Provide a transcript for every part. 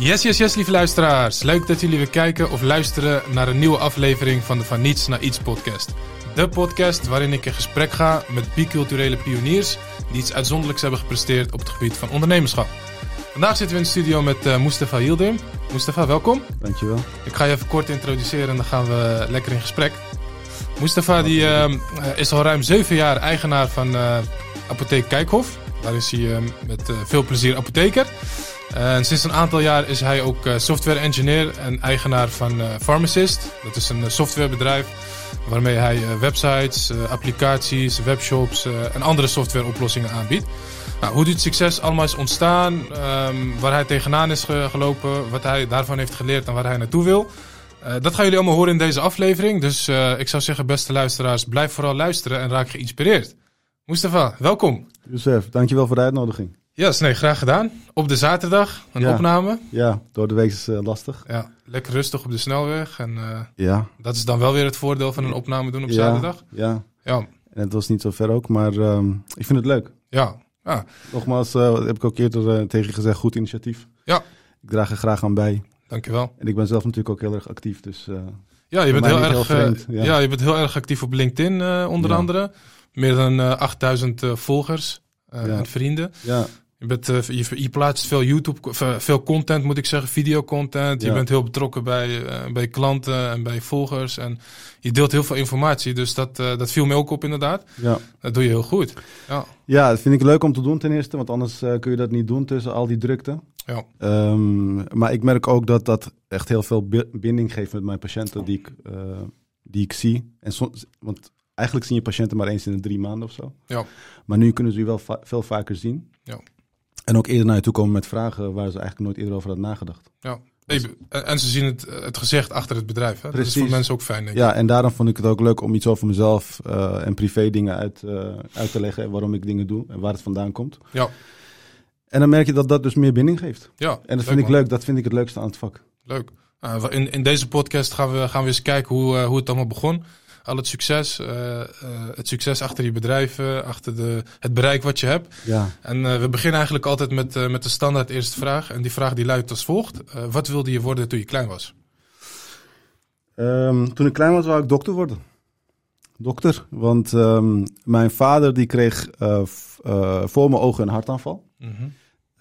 Yes, yes, yes, lieve luisteraars. Leuk dat jullie weer kijken of luisteren naar een nieuwe aflevering van de Van Niets naar Iets podcast. De podcast waarin ik in gesprek ga met biculturele pioniers die iets uitzonderlijks hebben gepresteerd op het gebied van ondernemerschap. Vandaag zitten we in de studio met uh, Mustafa Yildirim. Mustafa, welkom. Dankjewel. Ik ga je even kort introduceren en dan gaan we lekker in gesprek. Mustafa die, uh, is al ruim zeven jaar eigenaar van uh, Apotheek Kijkhof. Daar is hij met veel plezier apotheker. En sinds een aantal jaar is hij ook software engineer en eigenaar van Pharmacist. Dat is een softwarebedrijf waarmee hij websites, applicaties, webshops en andere softwareoplossingen aanbiedt. Nou, hoe dit succes allemaal is ontstaan, um, waar hij tegenaan is gelopen, wat hij daarvan heeft geleerd en waar hij naartoe wil. Dat gaan jullie allemaal horen in deze aflevering. Dus ik zou zeggen, beste luisteraars, blijf vooral luisteren en raak geïnspireerd. Mustafa, welkom. Josef, dankjewel voor de uitnodiging. Ja, yes, nee, graag gedaan. Op de zaterdag, een ja. opname. Ja, door de week is uh, lastig. Ja, lekker rustig op de snelweg. En ja. dat is dan wel weer het voordeel van een opname doen op ja, zaterdag. Ja, ja. En het was niet zo ver ook, maar um, ik vind het leuk. Ja, Ah. Nogmaals, uh, heb ik ook eerder tegen je gezegd, goed initiatief. Ja. Ik draag er graag aan bij. Dankjewel. En ik ben zelf natuurlijk ook heel erg actief, dus... Ja, je bent heel erg, vreemd, ja. ja. je bent heel erg actief op LinkedIn onder ja. andere. Meer dan 8000 volgers en vrienden. Ja. Je, bent, je, je, plaatst veel YouTube, veel content moet ik zeggen, videocontent. Je bent heel betrokken bij, bij klanten en bij volgers. En je deelt heel veel informatie, dus dat, dat viel me ook op inderdaad. Ja. Dat doe je heel goed. Ja. Ja, dat vind ik leuk om te doen ten eerste, want anders kun je dat niet doen tussen al die drukte. Ja. Um, maar ik merk ook dat dat echt heel veel binding geeft met mijn patiënten die ik, die ik zie. En soms, want eigenlijk zien je patiënten maar eens in de drie maanden of zo. Ja. Maar nu kunnen ze je wel va veel vaker zien. Ja. En ook eerder naar je toe komen met vragen waar ze eigenlijk nooit eerder over hadden nagedacht. Ja. En ze zien het, het gezicht achter het bedrijf. Hè? Dat is voor mensen ook fijn, denk ik. Ja, en daarom vond ik het ook leuk om iets over mezelf uh, en privé dingen uit, uh, uit te leggen. Waarom ik dingen doe en waar het vandaan komt. Ja. En dan merk je dat dat dus meer binding geeft. Ja, en dat vind ik leuk. Dat vind ik het leukste aan het vak. Leuk. Uh, in, in deze podcast gaan we, gaan we eens kijken hoe, hoe het allemaal begon. Al het succes, uh, uh, het succes achter je bedrijven, achter de, het bereik wat je hebt. Ja. En uh, we beginnen eigenlijk altijd met, met de standaard eerste vraag. En die vraag die luidt als volgt. wat wilde je worden toen je klein was? Um, toen ik klein was, wou ik dokter worden. Dokter, want um, mijn vader die kreeg voor mijn ogen een hartaanval. Mm -hmm.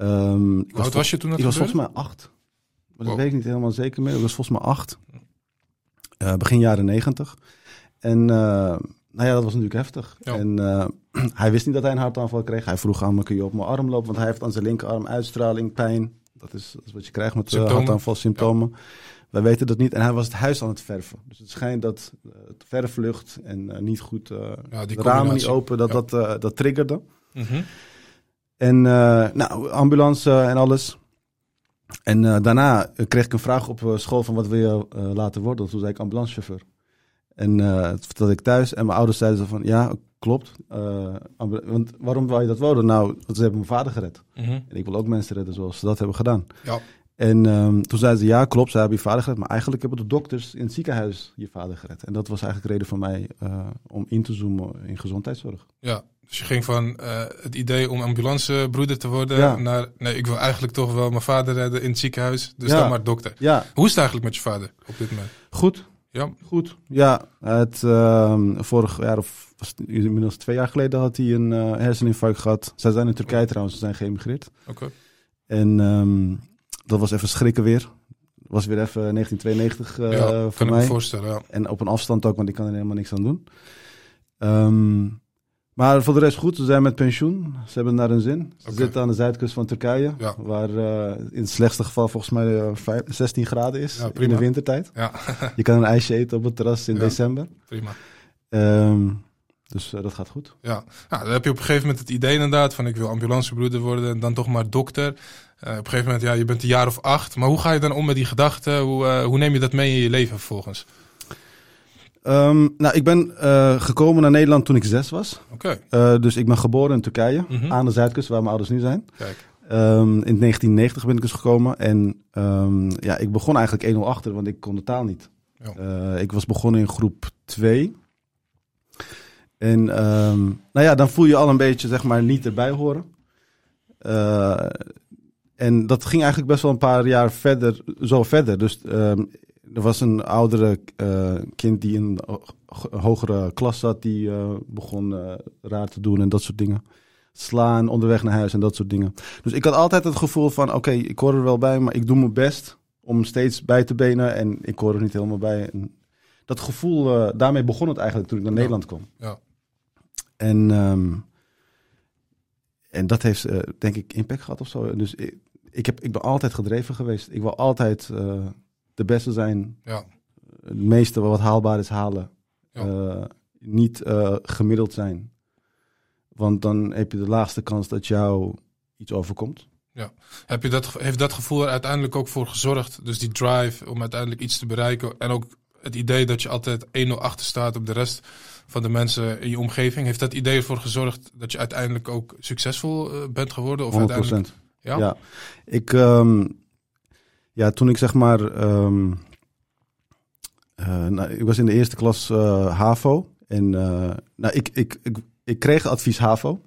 um, Hoe oud was je toen dat Ik was volgens mij acht. Maar dat weet ik niet helemaal zeker meer. Ik was volgens mij acht. begin jaren negentig. En uh, nou ja, dat was natuurlijk heftig. Ja. En uh, hij wist niet dat hij een hartaanval kreeg. Hij vroeg aan me, kun je op mijn arm lopen? Want hij heeft aan zijn linkerarm uitstraling, pijn. Dat is, dat is wat je krijgt met uh, hartaanval symptomen. Ja. Wij weten dat niet. En hij was het huis aan het verven. Dus het schijnt dat het verflucht en niet goed ja, de ramen niet open, dat ja. dat, dat triggerde. Mm -hmm. En nou, ambulance en alles. En daarna kreeg ik een vraag op school van wat wil je laten worden? Toen zei ik ambulancechauffeur. En uh, dat vertelde ik thuis. En mijn ouders zeiden van, ja, klopt. Uh, want waarom wou je dat worden? Nou, want ze hebben mijn vader gered. Mm -hmm. En ik wil ook mensen redden zoals ze dat hebben gedaan. Ja. En um, toen zeiden ze, ja, klopt, ze hebben je vader gered. Maar eigenlijk hebben de dokters in het ziekenhuis je vader gered. En dat was eigenlijk de reden voor mij uh, om in te zoomen in gezondheidszorg. Ja, dus je ging van het idee om ambulancebroeder te worden ja. naar, nee, ik wil eigenlijk toch wel mijn vader redden in het ziekenhuis. Dus ja. dan maar dokter. Ja. Hoe is het eigenlijk met je vader op dit moment? Goed. Ja. Goed. Ja, het uh, vorig jaar of was het inmiddels twee jaar geleden had hij een uh, herseninfarct gehad. Zij zijn in Turkije oh. trouwens, ze zijn geëmigreerd. Oké. Okay. En um, dat was even schrikken weer. Was weer even 1992 uh, ja, voor kan mij. Ik me voorstellen, ja. En op een afstand ook, want ik kan er helemaal niks aan doen. Um, maar voor de rest goed, ze zijn met pensioen. Ze hebben naar hun zin. Ze okay. zitten aan de zuidkust van Turkije. Ja. Waar uh, in het slechtste geval volgens mij uh, 16 graden is ja, in de wintertijd. Ja. Je kan een ijsje eten op het terras in december. Prima. Um, dus uh, dat gaat goed. Ja. ja, dan heb je op een gegeven moment het idee inderdaad van ik wil ambulancebroeder worden en dan toch maar dokter. Op een gegeven moment, ja, je bent een jaar of acht. Maar hoe ga je dan om met die gedachten? Hoe, hoe neem je dat mee in je leven vervolgens? Um, nou, ik ben uh, gekomen naar Nederland toen ik zes was. Oké. Okay. dus ik ben geboren in Turkije, Mhm. aan de zuidkust, waar mijn ouders nu zijn. Kijk. Um, in 1990 ben ik dus gekomen. En um, ja, ik begon eigenlijk 1-0 achter, want ik kon de taal niet. Uh, ik was begonnen in groep 2. En nou ja, dan voel je al een beetje, zeg maar, niet erbij horen. En dat ging eigenlijk best wel een paar jaar verder, zo verder. Dus ehm, er was een oudere eh, kind die in een ho- hogere klas zat, die eh, begon eh, raar te doen en dat soort dingen. Slaan onderweg naar huis en dat soort dingen. Dus ik had altijd het gevoel van, oké, ik hoor er wel bij, maar ik doe mijn best om steeds bij te benen en ik hoor er niet helemaal bij. En dat gevoel, daarmee begon het eigenlijk toen ik naar Ja. Nederland kwam. Ja. En, ehm, en dat heeft, denk ik, impact gehad of zo. Dus ik, ik, heb, ik ben altijd gedreven geweest. Ik wil altijd de beste zijn. Ja. Het meeste wat haalbaar is halen. Ja. Eh, niet eh, gemiddeld zijn. Want dan heb je de laagste kans dat jou iets overkomt. Heb je dat, heeft dat gevoel er uiteindelijk ook voor gezorgd? Dus die drive om uiteindelijk iets te bereiken. En ook het idee dat je altijd 1-0 achter staat op de rest van de mensen in je omgeving. Heeft dat idee ervoor gezorgd dat je uiteindelijk ook succesvol eh, bent geworden? Of 100%. uiteindelijk, ja? Ja. Ik, ehm, ja, toen ik zeg maar, ehm, eh, nou, ik was in de eerste klas eh, HAVO. En eh, nou, ik, ik, ik, ik kreeg advies HAVO.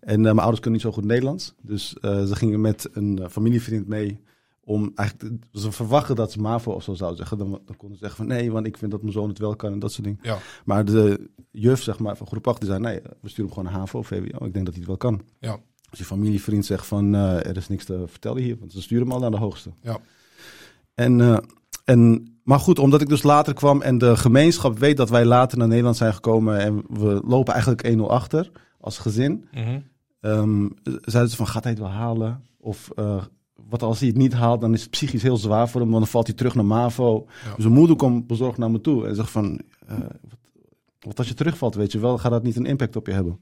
En mijn ouders kunnen niet zo goed Nederlands. Dus ze gingen met een familievriend mee om eigenlijk, ze verwachten dat ze MAVO of zo zouden zeggen. Dan, dan konden ze zeggen van nee, want ik vind dat mijn zoon het wel kan en dat soort dingen. Ja. Maar de juf zeg maar, van groep 8 die zei nee, we sturen hem gewoon naar HAVO of VWO. Ik denk dat hij het wel kan. Ja. Als je familievriend zegt van er is niks te vertellen hier, want ze sturen hem al naar de hoogste. Ja. En, eh, en, maar goed, omdat ik dus later kwam en de gemeenschap weet dat wij later naar Nederland zijn gekomen en we lopen eigenlijk 1-0 achter als gezin. Mhm. Ehm, zeiden ze van gaat hij het wel halen? Of eh, wat als hij het niet haalt, dan is het psychisch heel zwaar voor hem, want dan valt hij terug naar MAVO. Ja. Dus mijn moeder komt bezorgd naar me toe en zegt van, eh, wat, wat als je terugvalt, weet je wel, gaat dat niet een impact op je hebben?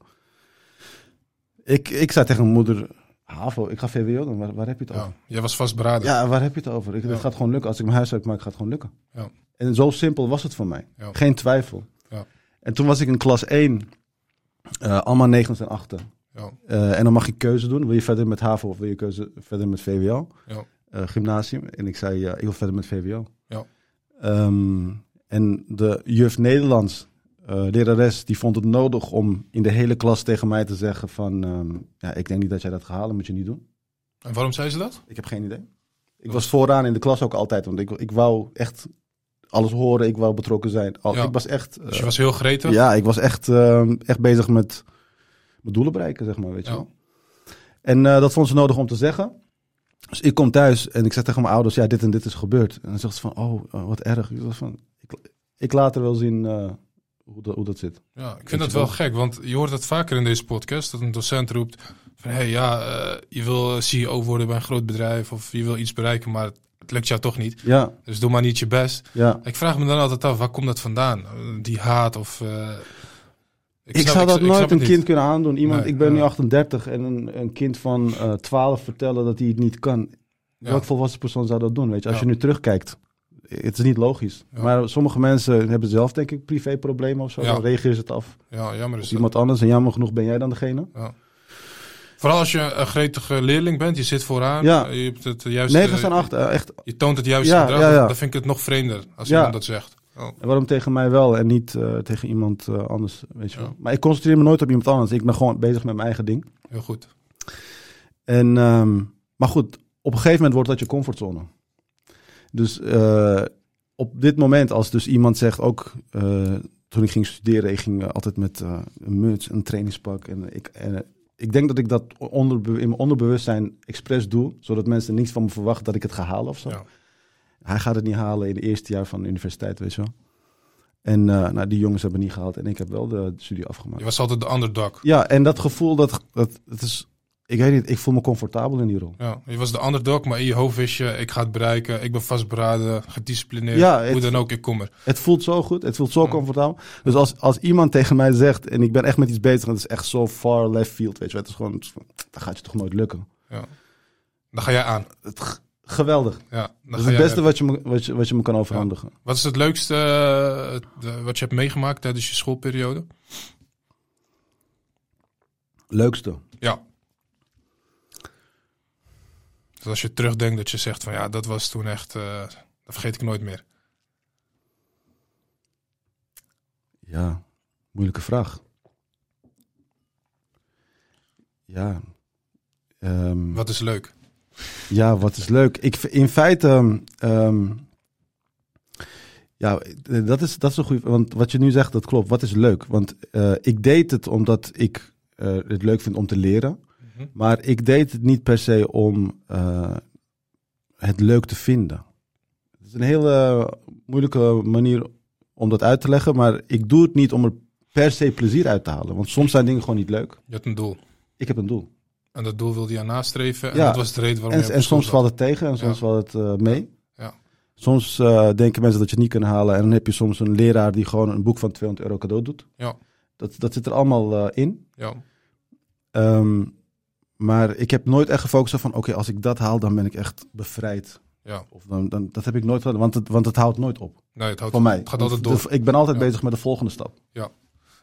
Ik, ik zei tegen mijn moeder, HAVO, ik ga VWO doen, waar, waar heb je het over? ja. Jij was vastberaden. Ja, waar heb je het over? Ik. Het gaat gewoon lukken. Als ik mijn huis uitmaak, gaat het gewoon lukken. Ja. En zo simpel was het voor mij. Geen twijfel. Ja. En toen was ik in klas 1, eh, allemaal 9 en 8. Ja. en dan mag je keuze doen. Wil je verder met HAVO of wil je keuze verder met VWO? Ja. Eh, gymnasium. En ik zei, ja, ik wil verder met VWO. Ja. Ehm, en de juf Nederlands, eh lerares, die vond het nodig om in de hele klas tegen mij te zeggen van... ehm, ja, ik denk niet dat jij dat gaat halen, moet je niet doen. En waarom zei ze dat? Ik heb geen idee. Ik was vooraan in de klas ook altijd, want ik, ik wou echt alles horen, ik wou betrokken zijn. Al, Ja. Ik was echt, Dus je eh, was heel gretig? ja, ik was echt, ehm, echt bezig met mijn doelen bereiken, zeg maar, weet je Ja. wel. En eh, dat vond ze nodig om te zeggen. Dus ik kom thuis en ik zeg tegen mijn ouders, ja, dit en dit is gebeurd. En dan zegt ze van, oh, wat erg. Ik, was van, ik, ik laat er wel zien hoe, dat, hoe dat zit. Ja, ik vind dat wel gek, want je hoort het vaker in deze podcast, dat een docent roept van, hé hey, ja, eh, je wil CEO worden bij een groot bedrijf of je wil iets bereiken, maar het lukt jou toch niet. Ja, Dus doe maar niet je best. ja. Ik vraag me dan altijd af, waar komt dat vandaan? Eh, Die haat of... eh, Ik, snap- zou dat ik nooit een niet. kind kunnen aandoen. Iemand, Nee, ik ben nu ja. 38 en een, een kind van eh 12 vertellen dat hij het niet kan. Welk volwassen persoon zou dat doen? Weet je, als je nu terugkijkt, het is niet logisch. Ja. Maar sommige mensen hebben zelf, denk ik, privéproblemen of zo. Ja. Dan reageren ze het af Ja, jammer is iemand anders. En jammer genoeg ben jij dan degene. Vooral als je een gretige leerling bent, je zit vooraan, Ja. je hebt het juiste... 9 en 8, echt. Je toont het juiste Ja, gedrag, ja, ja. dan vind ik het nog vreemder als Ja. iemand dat zegt. Oh, En waarom tegen mij wel en niet eh, tegen iemand eh, anders, weet je Ja. wel. Maar ik concentreer me nooit op iemand anders. Ik ben gewoon bezig met mijn eigen ding. heel goed. En, ehm, maar goed, op een gegeven moment wordt dat je comfortzone. Dus eh, op dit moment, als dus iemand zegt, ook eh, toen ik ging studeren, ik ging eh, altijd met een muts, een trainingspak. En ik, en, ik denk dat ik dat onderbe- in mijn onderbewustzijn expres doe, zodat mensen niets van me verwachten dat ik het ga halen of zo. Ja. Hij gaat het niet halen in het eerste jaar van de universiteit, weet je wel. En nou, die jongens hebben het niet gehaald en ik heb wel de studie afgemaakt. Je was altijd de underdog. Ja, en dat gevoel, dat, dat, het is, ik weet niet, ik voel me comfortabel in die rol. Ja, je was de underdog, maar in je hoofd wist je, ik ga het bereiken, ik ben vastberaden, gedisciplineerd, Ja, hoe het- dan ook, ik kom er. Het voelt zo goed, het voelt zo Ja. comfortabel. Dus als, als iemand tegen mij zegt, en ik ben echt met iets bezig, en het is echt zo far left field, weet je het is gewoon, dat gaat je toch nooit lukken. Dan ga jij aan. Het, geweldig. Ja, Dat is het beste wat je, me, wat, je, wat je me kan overhandigen. Wat is het leukste eh, de- wat je hebt meegemaakt tijdens je schoolperiode? Leukste. Ja. Dus als je terugdenkt dat je zegt van ja, dat was toen echt, eh, dat vergeet ik nooit meer. Ja, moeilijke vraag. Ja. Ehm, Wat is leuk? Ja, wat is leuk. Ik, in feite, ehm, ja, dat is, dat is een goede. Want wat je nu zegt, dat klopt. Wat is leuk? Want eh, ik deed het omdat ik eh, het leuk vind om te leren. Mhm. Maar ik deed het niet per se om eh, het leuk te vinden. Het is een hele moeilijke manier om dat uit te leggen. Maar ik doe het niet om er per se plezier uit te halen. Want soms zijn dingen gewoon niet leuk. Je hebt een doel. Ik heb een doel. En dat doel wilde je aan nastreven. En Ja. dat was de reden waarom En, je en soms valt het tegen en soms Ja. valt het eh, mee. Ja. Soms eh, denken mensen dat je het niet kunt halen. En dan heb je soms een leraar die gewoon een boek van 200 euro cadeau doet. Ja. Dat, dat zit er allemaal in. Ja. Ehm, maar ik heb nooit echt gefocust op van... oké, als ik dat haal, dan ben ik echt bevrijd. Ja. Of dan, dan, dat heb ik nooit gedaan, want het, want het houdt nooit op. Nee, het, houdt, Voor mij. het gaat altijd door. ik ben altijd Ja. bezig met de volgende stap.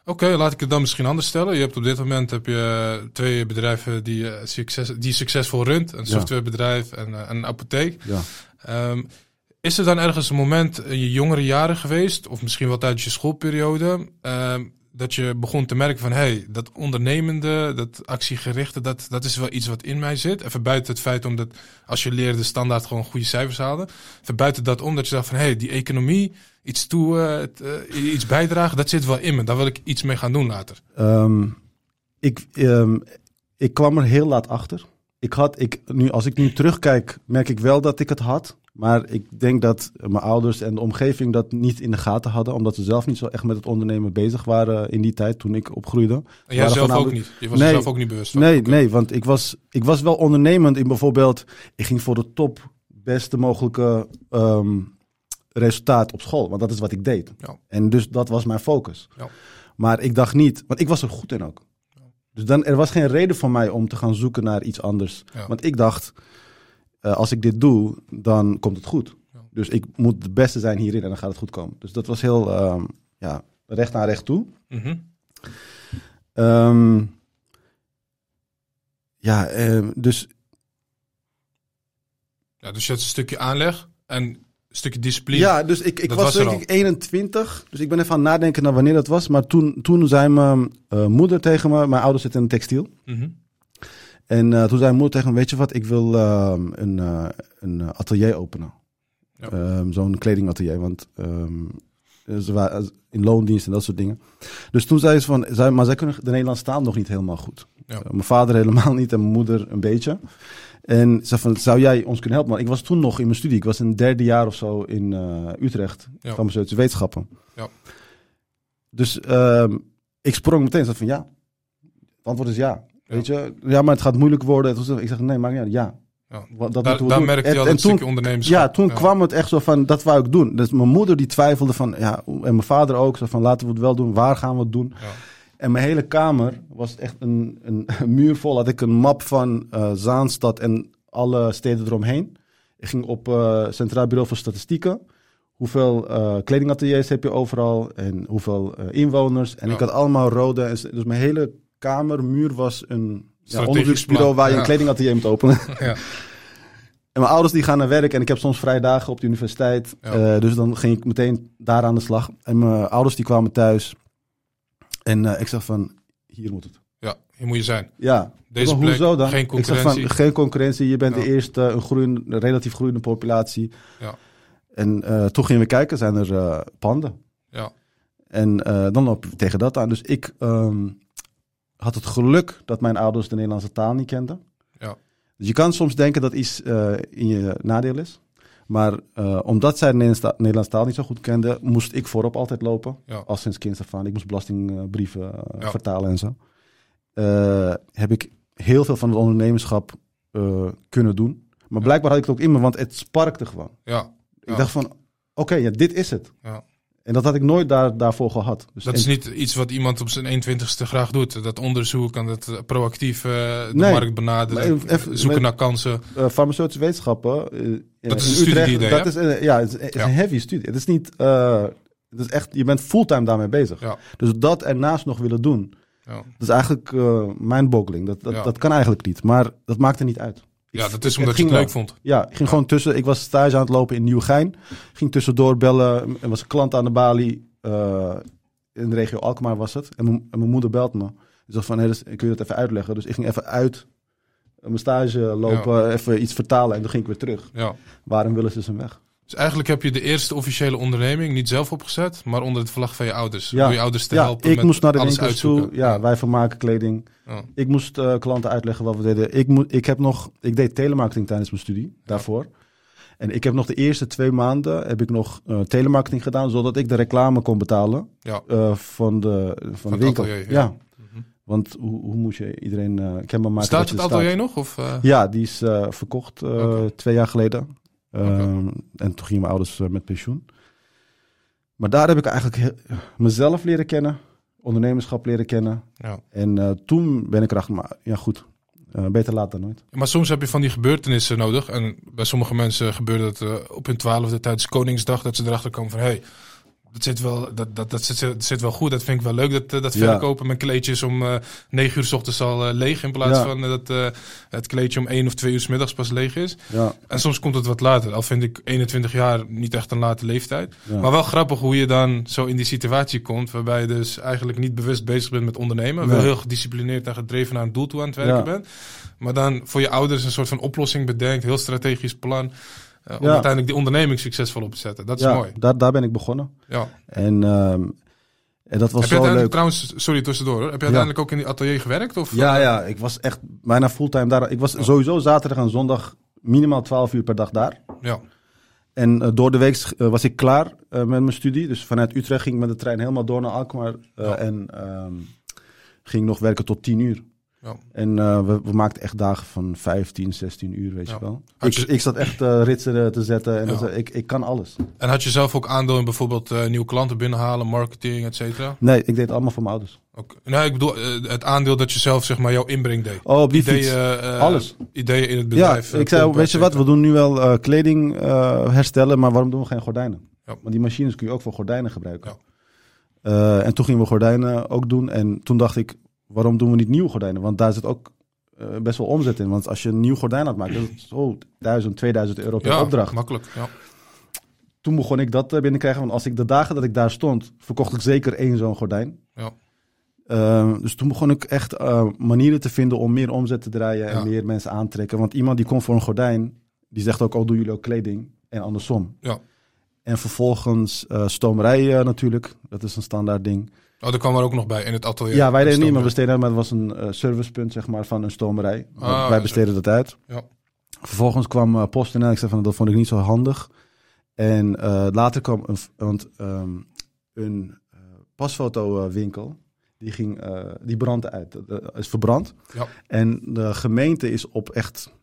Oké, laat ik het dan misschien anders stellen. Je hebt op dit moment heb je twee bedrijven die, eh, succes, die succesvol runt. Een Ja. softwarebedrijf en eh, een apotheek. Ja. Ehm, is er dan ergens een moment in je jongere jaren geweest, of misschien wel tijdens je schoolperiode, ehm, dat je begon te merken van, hé, hey, dat ondernemende, dat actiegerichte, dat, dat is wel iets wat in mij zit. Even buiten het feit omdat als je leerde standaard gewoon goede cijfers haalde. Even buiten dat om, dat je dacht van, hé, hey, die economie, iets toe, eh, eh, iets bijdragen, dat zit wel in me. Daar wil ik iets mee gaan doen later. Ehm, ik, ehm, ik kwam er heel laat achter. Ik had, ik, nu, als ik nu terugkijk, merk ik wel dat ik het had. Maar ik denk dat mijn ouders en de omgeving dat niet in de gaten hadden. Omdat ze zelf niet zo echt met het ondernemen bezig waren in die tijd toen ik opgroeide. En jij zelf ook niet. Je was Nee. zelf ook niet bewust van. Nee, nee, want ik was, ik was wel ondernemend in bijvoorbeeld... Ik ging voor de top beste mogelijke ehm, resultaat op school. Want dat is wat ik deed. Ja. En dus dat was mijn focus. Ja. Maar ik dacht niet... Want ik was er goed in ook. Dus dan, er was geen reden voor mij om te gaan zoeken naar iets anders. Ja. Want ik dacht, eh, als ik dit doe, dan komt het goed. Dus ik moet de beste zijn hierin en dan gaat het goed komen. Dus dat was heel, ehm, ja, recht aan recht toe. Mhm. Ehm, ja, ehm, dus Ja, dus je had een stukje aanleg en een stukje discipline. ja, dus ik, ik Dat was, denk ik 21. Dus ik ben even aan het nadenken naar wanneer dat was. Maar toen, toen zei mijn eh, moeder tegen me, mijn ouders zitten in textiel. Mhm. En eh, toen zei mijn moeder tegen me, weet je wat, ik wil ehm, een, eh, een eh, atelier openen. Ja. Ehm, Zo'n kledingatelier, want ehm, ze waren in loondienst en dat soort dingen. Dus toen zei ze van, zei, maar zij kunnen de Nederlandse taal nog niet helemaal goed. Ja. Mijn vader helemaal niet en mijn moeder een beetje. En ze zei van, zou jij ons kunnen helpen? Maar ik was toen nog in mijn studie. Ik was in het derde jaar of zo in Utrecht, Ja. farmaceutische wetenschappen. Ja. Dus ik sprong meteen, zei van ja. Het antwoord is ja. Ja. Weet je, ja, maar het gaat moeilijk worden. Ik zeg nee, maar ja, ja. Ja. Wat- Dat Daar, daar merkte je al en een stukje ondernemerschap. Ja, toen kwam het echt zo van, dat wou ik doen. Dus mijn moeder die twijfelde van, ja, en mijn vader ook, zo van, laten we het wel doen. Waar gaan we het doen? Ja. En mijn hele kamer was echt een, een, een muur vol. Had ik een map van eh, Zaanstad en alle steden eromheen. Ik ging op eh Centraal Bureau voor Statistieken. Hoeveel eh, kledingateliers heb je overal en hoeveel inwoners. En ik had allemaal rode. Dus mijn hele kamer, muur was een ja, onderzoeksbureau waar je een kledingatelier moet openen. Ja. En mijn ouders die gaan naar werk en ik heb soms vrije dagen op de universiteit. Ja. Eh, dus dan ging ik meteen daar aan de slag. En mijn ouders die kwamen thuis. En eh, ik zeg van, hier moet het. ja, hier moet je zijn. Ja. Deze plek, hoezo dan? geen Ik zeg concurrentie. van, geen concurrentie. Je bent Ja. de eerste, een, groeiende, een relatief groeiende populatie. Ja. En eh, toen gingen we kijken, zijn er panden. Ja. En dan loop ik tegen dat aan. Dus ik ehm, had het geluk dat mijn ouders de Nederlandse taal niet kenden. Ja. Dus je kan soms denken dat iets eh, in je nadeel is. Maar eh, omdat zij de Nederlandse taal, niet zo goed kenden, moest ik voorop altijd lopen. Ja. Al sinds af aan. Ik moest belastingbrieven eh, Ja. vertalen en zo. Heb ik heel veel van het ondernemerschap kunnen doen. Maar blijkbaar had ik het ook in me, want het sparkte gewoon. Ja. Ik dacht van, oké, ja, dit is het. Ja. En dat had ik nooit daar, daarvoor gehad. Dus Dat is niet iets wat iemand op zijn 21ste graag doet. Dat onderzoek en dat eh, proactief eh, de Nee. markt benaderen. Zoeken met- naar kansen. eh, farmaceutische wetenschappen. Dat is een deed, dat is, ja, het is, het is Ja. een heavy studie. Het is niet, het is echt, je bent fulltime daarmee bezig. Ja. Dus dat ernaast nog willen doen, Ja. dat is eigenlijk uh, mindboggling. Dat, dat, dat kan eigenlijk niet, maar dat maakt er niet uit. Ik- ja, dat is omdat je ging het leuk vond. Ja, ik ging gewoon tussen. Ik was stage aan het lopen in Nieuwegein. Ging tussendoor bellen. Er was een klant aan de balie. eh, in de regio Alkmaar was het. En mijn, moeder belt me. Ze zegt van, hey, dus, kun je dat even uitleggen? Dus ik ging even uit mijn stage lopen, even iets vertalen en dan ging ik weer terug. Ja. Waarom willen ze zijn weg? Dus eigenlijk heb je de eerste officiële onderneming niet zelf opgezet, maar onder het vlag van je ouders. Ja. Om je ouders te ja, helpen ik met moest naar de winkels toe. Ja, wij vermaken kleding. Ja. Ik moest eh, klanten uitleggen wat we deden. Ik, moet, ik, heb nog, ik deed telemarketing tijdens mijn studie, daarvoor. En ik heb nog de eerste twee maanden heb ik nog eh, telemarketing gedaan, zodat ik de reclame kon betalen Ja. eh, van de, van de winkel. atelier, ja. Mhm. Want hoe, hoe moest je iedereen uh, kenbaar maken? Staat het er atelier nog? Of? Ja, die is verkocht twee jaar geleden. Ehm, En toen gingen mijn ouders eh, met pensioen. Maar daar heb ik eigenlijk mezelf leren kennen, ondernemerschap leren kennen. Ja. En eh, toen ben ik erachter, maar ja goed, eh, beter laat dan nooit. Maar soms heb je van die gebeurtenissen nodig. En bij sommige mensen gebeurt het op hun twaalfde tijdens Koningsdag. Dat ze erachter komen van... Hey, dat zit wel, dat, dat, dat, zit, dat zit wel goed. Dat vind ik wel leuk. Dat, eh, dat Ja. verkopen. Mijn kleedje is om eh 9 uur s ochtends al eh, leeg. In plaats Ja. van dat het kleedje om 1 of 2 uur s middags pas leeg is. Ja, En soms komt het wat later. Al vind ik 21 jaar niet echt een late leeftijd. ja. Maar wel grappig hoe je dan zo in die situatie komt. Waarbij je dus eigenlijk niet bewust bezig bent met ondernemen. Wel heel gedisciplineerd en gedreven naar een doel toe aan het werken Ja. bent. Maar dan voor je ouders een soort van oplossing bedenkt. Heel strategisch plan. Eh, om Ja. uiteindelijk die onderneming succesvol op te zetten. Dat is ja, mooi. Daar, daar ben ik begonnen. Ja. En, ehm, en dat was Heb je zo leuk. trouwens, sorry tussendoor. hoor. Heb je uiteindelijk ook in die atelier gewerkt? Of, Ja, eh, ja, ik was echt bijna fulltime daar. Ik was sowieso zaterdag en zondag minimaal 12 uur per dag daar. ja. En eh, door de week was ik klaar met mijn studie. Dus vanuit Utrecht ging ik met de trein helemaal door naar Alkmaar. En ehm, ging nog werken tot 10 uur. Ja. En eh, we, we maakten echt dagen van 15, 16 uur, weet Ja. je wel. Ik, je- ik zat echt eh, ritsen eh, te zetten. En Ja. dat, ik, ik kan alles. En had je zelf ook aandeel in bijvoorbeeld nieuwe klanten binnenhalen, marketing, et cetera? Nee, ik deed het allemaal voor mijn ouders. Nee, ik bedoel het aandeel dat je zelf zeg maar jouw inbreng deed. Oh, op die Ideeën, Alles. Ideeën in het Ja, bedrijf. eh, ik zei, weet je wat, we doen nu wel kleding herstellen, maar waarom doen we geen gordijnen? Ja. Want die machines kun je ook voor gordijnen gebruiken. Ja. En toen gingen we gordijnen ook doen. En toen dacht ik, waarom doen we niet nieuwe gordijnen? Want daar zit ook eh, best wel omzet in. Want als je een nieuw gordijn had maken, dat is oh, 1000, 2000 euro per Ja, opdracht. makkelijk. Ja. Toen begon ik dat eh, binnenkrijgen. Want als ik de dagen dat ik daar stond, verkocht ik zeker één zo'n gordijn. Ja. Eh, dus toen begon ik echt eh, manieren te vinden om meer omzet te draaien Ja. en meer mensen aantrekken. Want iemand die komt voor een gordijn, die zegt ook, oh doen jullie ook kleding? En andersom. Ja. En vervolgens stomerij eh, natuurlijk, dat is een standaard ding. Oh, daar kwam er ook nog bij in het atelier. Ja, wij deden niet, Stoomwerk. besteden, maar het was een eh, servicepunt zeg maar, van een stomerij. Ah, wij besteden dat uit. Ja. Vervolgens kwam eh, PostNL en ik zei van, dat vond ik niet zo handig. En eh, later kwam een, want, ehm, een pasfotowinkel, die, ging, die brandde uit. Dat is verbrand. Ja. En de gemeente is op echt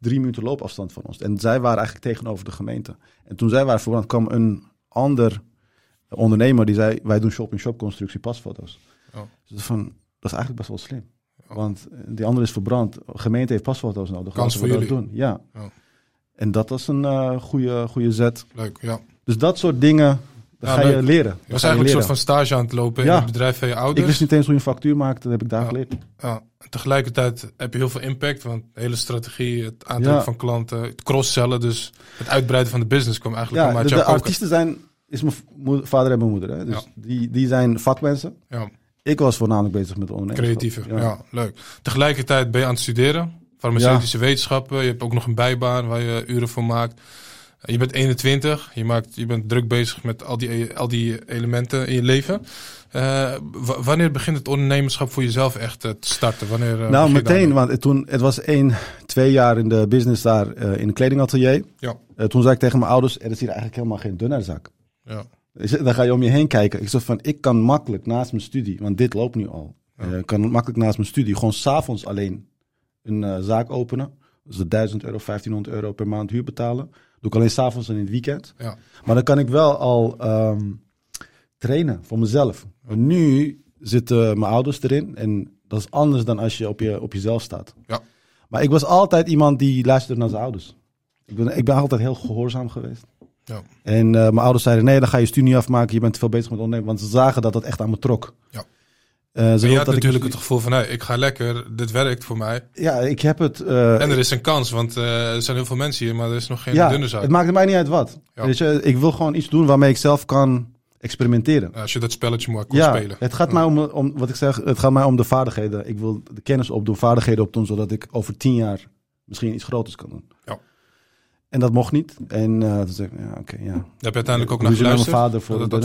drie minuten loopafstand van ons. En zij waren eigenlijk tegenover de gemeente. En toen zij waren verbrand, kwam een ander ondernemer die zei: Wij doen shop-in-shop constructie pasfoto's. Ja. Dus van, dat is eigenlijk best wel slim. Ja. Want eh, die andere is verbrand. De gemeente heeft pasfoto's nodig. Kans voor jullie. doen. Ja. Ja. En dat was een eh goede, goede zet. Leuk, ja. Dus dat soort dingen dat Ja, ga je leren. Dat was eigenlijk een soort van stage aan het lopen in het bedrijf van je Ik ouders. wist niet eens hoe je een factuur maakt. Dat heb ik daar Ja. geleerd. Ja. En Tegelijkertijd heb je heel veel impact, want de hele strategie, het aantrekken van klanten, het cross-sellen, dus het uitbreiden van de business kwam eigenlijk Ja, de, uit de artiesten zijn, is mijn vader en mijn moeder. Hè? Dus die, die zijn vakmensen. Ja, Ik was voornamelijk bezig met ondernemen. creatieve, ja. leuk. Tegelijkertijd ben je aan het studeren, farmaceutische wetenschappen. Je hebt ook nog een bijbaan waar je uren voor maakt. Je bent 21, je, maakt, je bent druk bezig met al die, al die elementen in je leven. Eh, wanneer begint het ondernemerschap voor jezelf echt eh, te starten? Wanneer, eh, Nou, meteen, want het, toen, het was één, twee jaar in de business daar eh, in een kledingatelier. Ja. Eh, toen zei ik tegen mijn ouders, er is hier eigenlijk helemaal geen dunnerzak. Ja, Dan ga je om je heen kijken. Ik zeg van, ik kan makkelijk naast mijn studie, want dit loopt nu al. Ja. Eh, Ik kan makkelijk naast mijn studie gewoon s'avonds alleen een eh, zaak openen. Dus de 1000 euro, 1500 euro per maand huur betalen. Doe ik alleen s'avonds en in het weekend. ja, Maar dan kan ik wel al ehm, trainen voor mezelf. Nu zitten mijn ouders erin en dat is anders dan als je op, je, op jezelf staat. Ja. Maar ik was altijd iemand die luisterde naar zijn ouders. Ik ben, ik ben altijd heel gehoorzaam geweest. Ja. En eh, mijn ouders zeiden, nee, dan ga je studie afmaken. Je bent te veel bezig met ondernemen. Want ze zagen dat dat echt aan me trok. Ja. Eh, ze Maar je ik- natuurlijk het gevoel van, hey, ik ga lekker, dit werkt voor mij. Ja, ik heb het... eh, En er is een kans, want eh, er zijn heel veel mensen hier, maar er is nog geen ja, dunne zaak. het maakte mij niet uit wat. Ja. Weet je, ik wil gewoon iets doen waarmee ik zelf kan experimenteren. Als je dat spelletje maar kon Ja, spelen. het gaat mij om, om, wat ik zeg, het gaat mij om de vaardigheden. Ik wil de kennis opdoen, vaardigheden opdoen, zodat ik over tien jaar misschien iets groters kan doen. Ja. En dat mocht niet. En eh toen zei ik, ja, oké, ja. Daar heb je uiteindelijk ook naar met mijn geluisterd. vader voor naar dat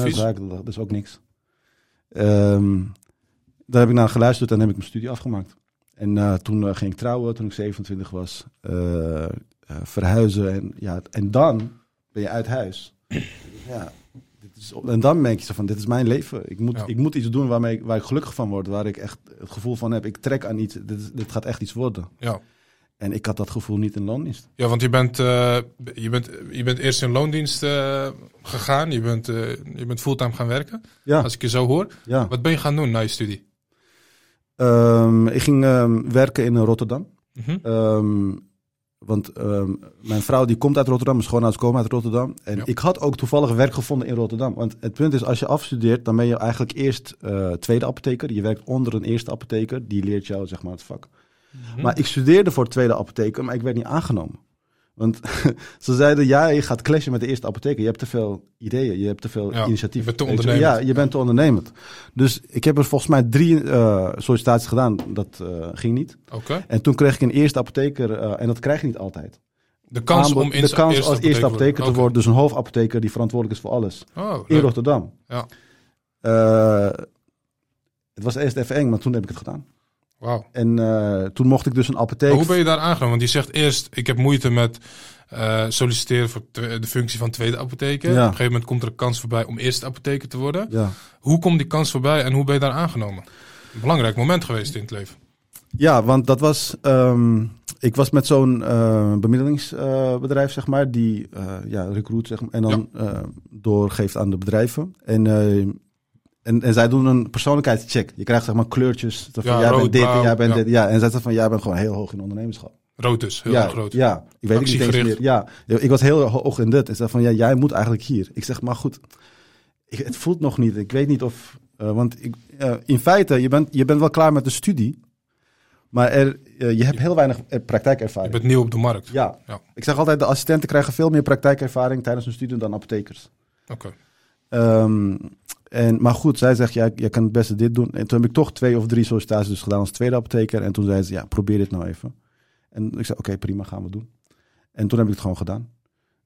dat is ook niks. Ehm, daar heb ik naar geluisterd en heb ik mijn studie afgemaakt. En eh, toen eh, ging ik trouwen, toen ik 27 was. verhuizen. En, ja, en dan ben je uit huis. ja, dit is, en dan merk je zo van, dit is mijn leven. Ik moet, Ja. ik moet iets doen waarmee, waar ik gelukkig van word. Waar ik echt het gevoel van heb, ik trek aan iets. Dit, dit gaat echt iets worden. Ja. En ik had dat gevoel niet in loondienst. ja, want je bent, eh, je, bent, je bent eerst in loondienst eh, gegaan. Je bent, eh, je bent fulltime gaan werken. Ja, Als ik je zo hoor. ja. Wat ben je gaan doen na je studie? Ehm, ik ging ehm, werken in Rotterdam. Mhm. Ehm, want mijn vrouw die komt uit Rotterdam, mijn schoonouders komen uit Rotterdam. En Ja. ik had ook toevallig werk gevonden in Rotterdam. Want het punt is, als je afstudeert, dan ben je eigenlijk eerst tweede apotheker. Je werkt onder een eerste apotheker, die leert jou zeg maar het vak. Mhm. Maar ik studeerde voor tweede apotheker, maar ik werd niet aangenomen. Want ze zeiden, ja, je gaat clashen met de eerste apotheker. Je hebt te veel ideeën, je hebt te veel Ja, initiatief. je bent te ondernemend. Ja, je bent te ondernemend. Dus ik heb er volgens mij drie eh, sollicitaties gedaan. Dat eh, ging niet. Oké. En toen kreeg ik een eerste apotheker, eh, en dat krijg je niet altijd. De kans Aanbod- om in de kans als eerste apotheker te worden, dus een hoofdapotheker die verantwoordelijk is voor alles. Oh, In. Rotterdam. Ja. Het was eerst even eng, maar toen heb ik het gedaan. Wauw. En eh, toen mocht ik dus een apotheek. Maar hoe ben je daar aangenomen? Want je zegt eerst, ik heb moeite met eh, solliciteren voor de functie van tweede apotheker. Ja. Op een gegeven moment komt er een kans voorbij om eerste apotheker te worden. Ja. Hoe komt die kans voorbij en hoe ben je daar aangenomen? Een belangrijk moment geweest in het leven. ja, want dat was. ehm, ik was met zo'n eh, bemiddelingsbedrijf, zeg maar, die ja, recruit zeg maar, en dan doorgeeft aan de bedrijven. En, en, en zij doen een persoonlijkheidscheck. Je krijgt zeg maar kleurtjes. Van, Ja, jij rood, bent dit en blauw, jij bent ja. dit. Ja, en zij zeggen van jij bent gewoon heel hoog in ondernemerschap. Rood dus, heel ja, groot. Ja, ik weet het niet eens meer. Ja, ik was heel hoog in dit. En zei van, ja, jij moet eigenlijk hier. Ik zeg, maar goed, ik, het voelt nog niet. Ik weet niet of... eh, want ik, eh, in feite, je bent, je bent wel klaar met de studie. Maar er, eh, je hebt heel weinig eh, Je praktijkervaring. bent nieuw op de markt. Ja. Ja. ik zeg altijd, de assistenten krijgen veel meer praktijkervaring tijdens hun studie dan apothekers. Oké. Ehm, en, maar goed, zij zegt, ja, jij kan het beste dit doen. En toen heb ik toch twee of drie sollicitaties dus gedaan als tweede apotheker. En toen zei ze, ja, probeer dit nou even. En ik zei, oké, prima, gaan we doen. En toen heb ik het gewoon gedaan.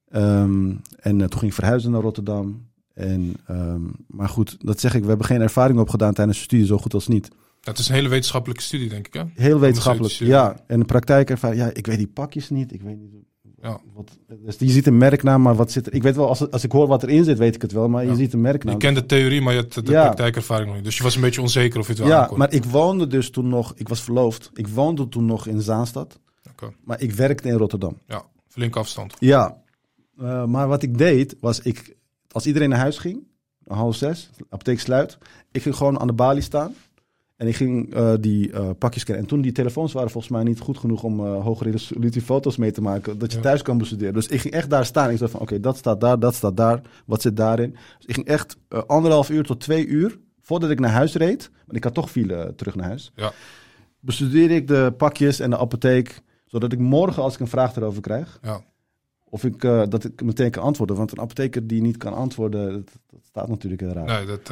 Ehm, en eh, toen ging ik verhuizen naar Rotterdam. En, ehm, maar goed, dat zeg ik, we hebben geen ervaring opgedaan tijdens de studie, zo goed als niet. Dat is een hele wetenschappelijke studie, denk ik. Hè? Heel wetenschappelijk, Farmaceutische- ja. En de praktijkervaring, ja, ik weet die pakjes niet. Ik weet niet Ja. wat... Dus je ziet een merknaam, maar wat zit er... Ik weet wel, als, als ik hoor wat erin zit, weet ik het wel. Maar je ziet een merknaam. Je kent de theorie, maar je hebt de Ja. praktijkervaring nog niet. Dus je was een beetje onzeker of je het wel Ja, maar ik woonde dus toen nog... Ik was verloofd. Ik woonde toen nog in Zaanstad. Maar ik werkte in Rotterdam. Ja, flinke afstand. Ja. Eh, maar wat ik deed, was ik... Als iedereen naar huis ging, half zes, apotheek sluit. Ik ging gewoon aan de balie staan. En ik ging eh, die eh, pakjes scannen. En toen die telefoons waren volgens mij niet goed genoeg om eh hogere resolutie foto's mee te maken. Dat je Ja. thuis kan bestuderen. Dus ik ging echt daar staan. Ik zei van, oké, dat staat daar, dat staat daar. Wat zit daarin? Dus ik ging echt anderhalf uur tot twee uur voordat ik naar huis reed. Want ik had toch file terug naar huis. Ja. Bestudeerde ik de pakjes en de apotheek. Zodat ik morgen, als ik een vraag erover krijg, Ja. of ik, dat ik meteen kan antwoorden. Want een apotheker die niet kan antwoorden, dat, dat staat natuurlijk heel raar. Nee, dat,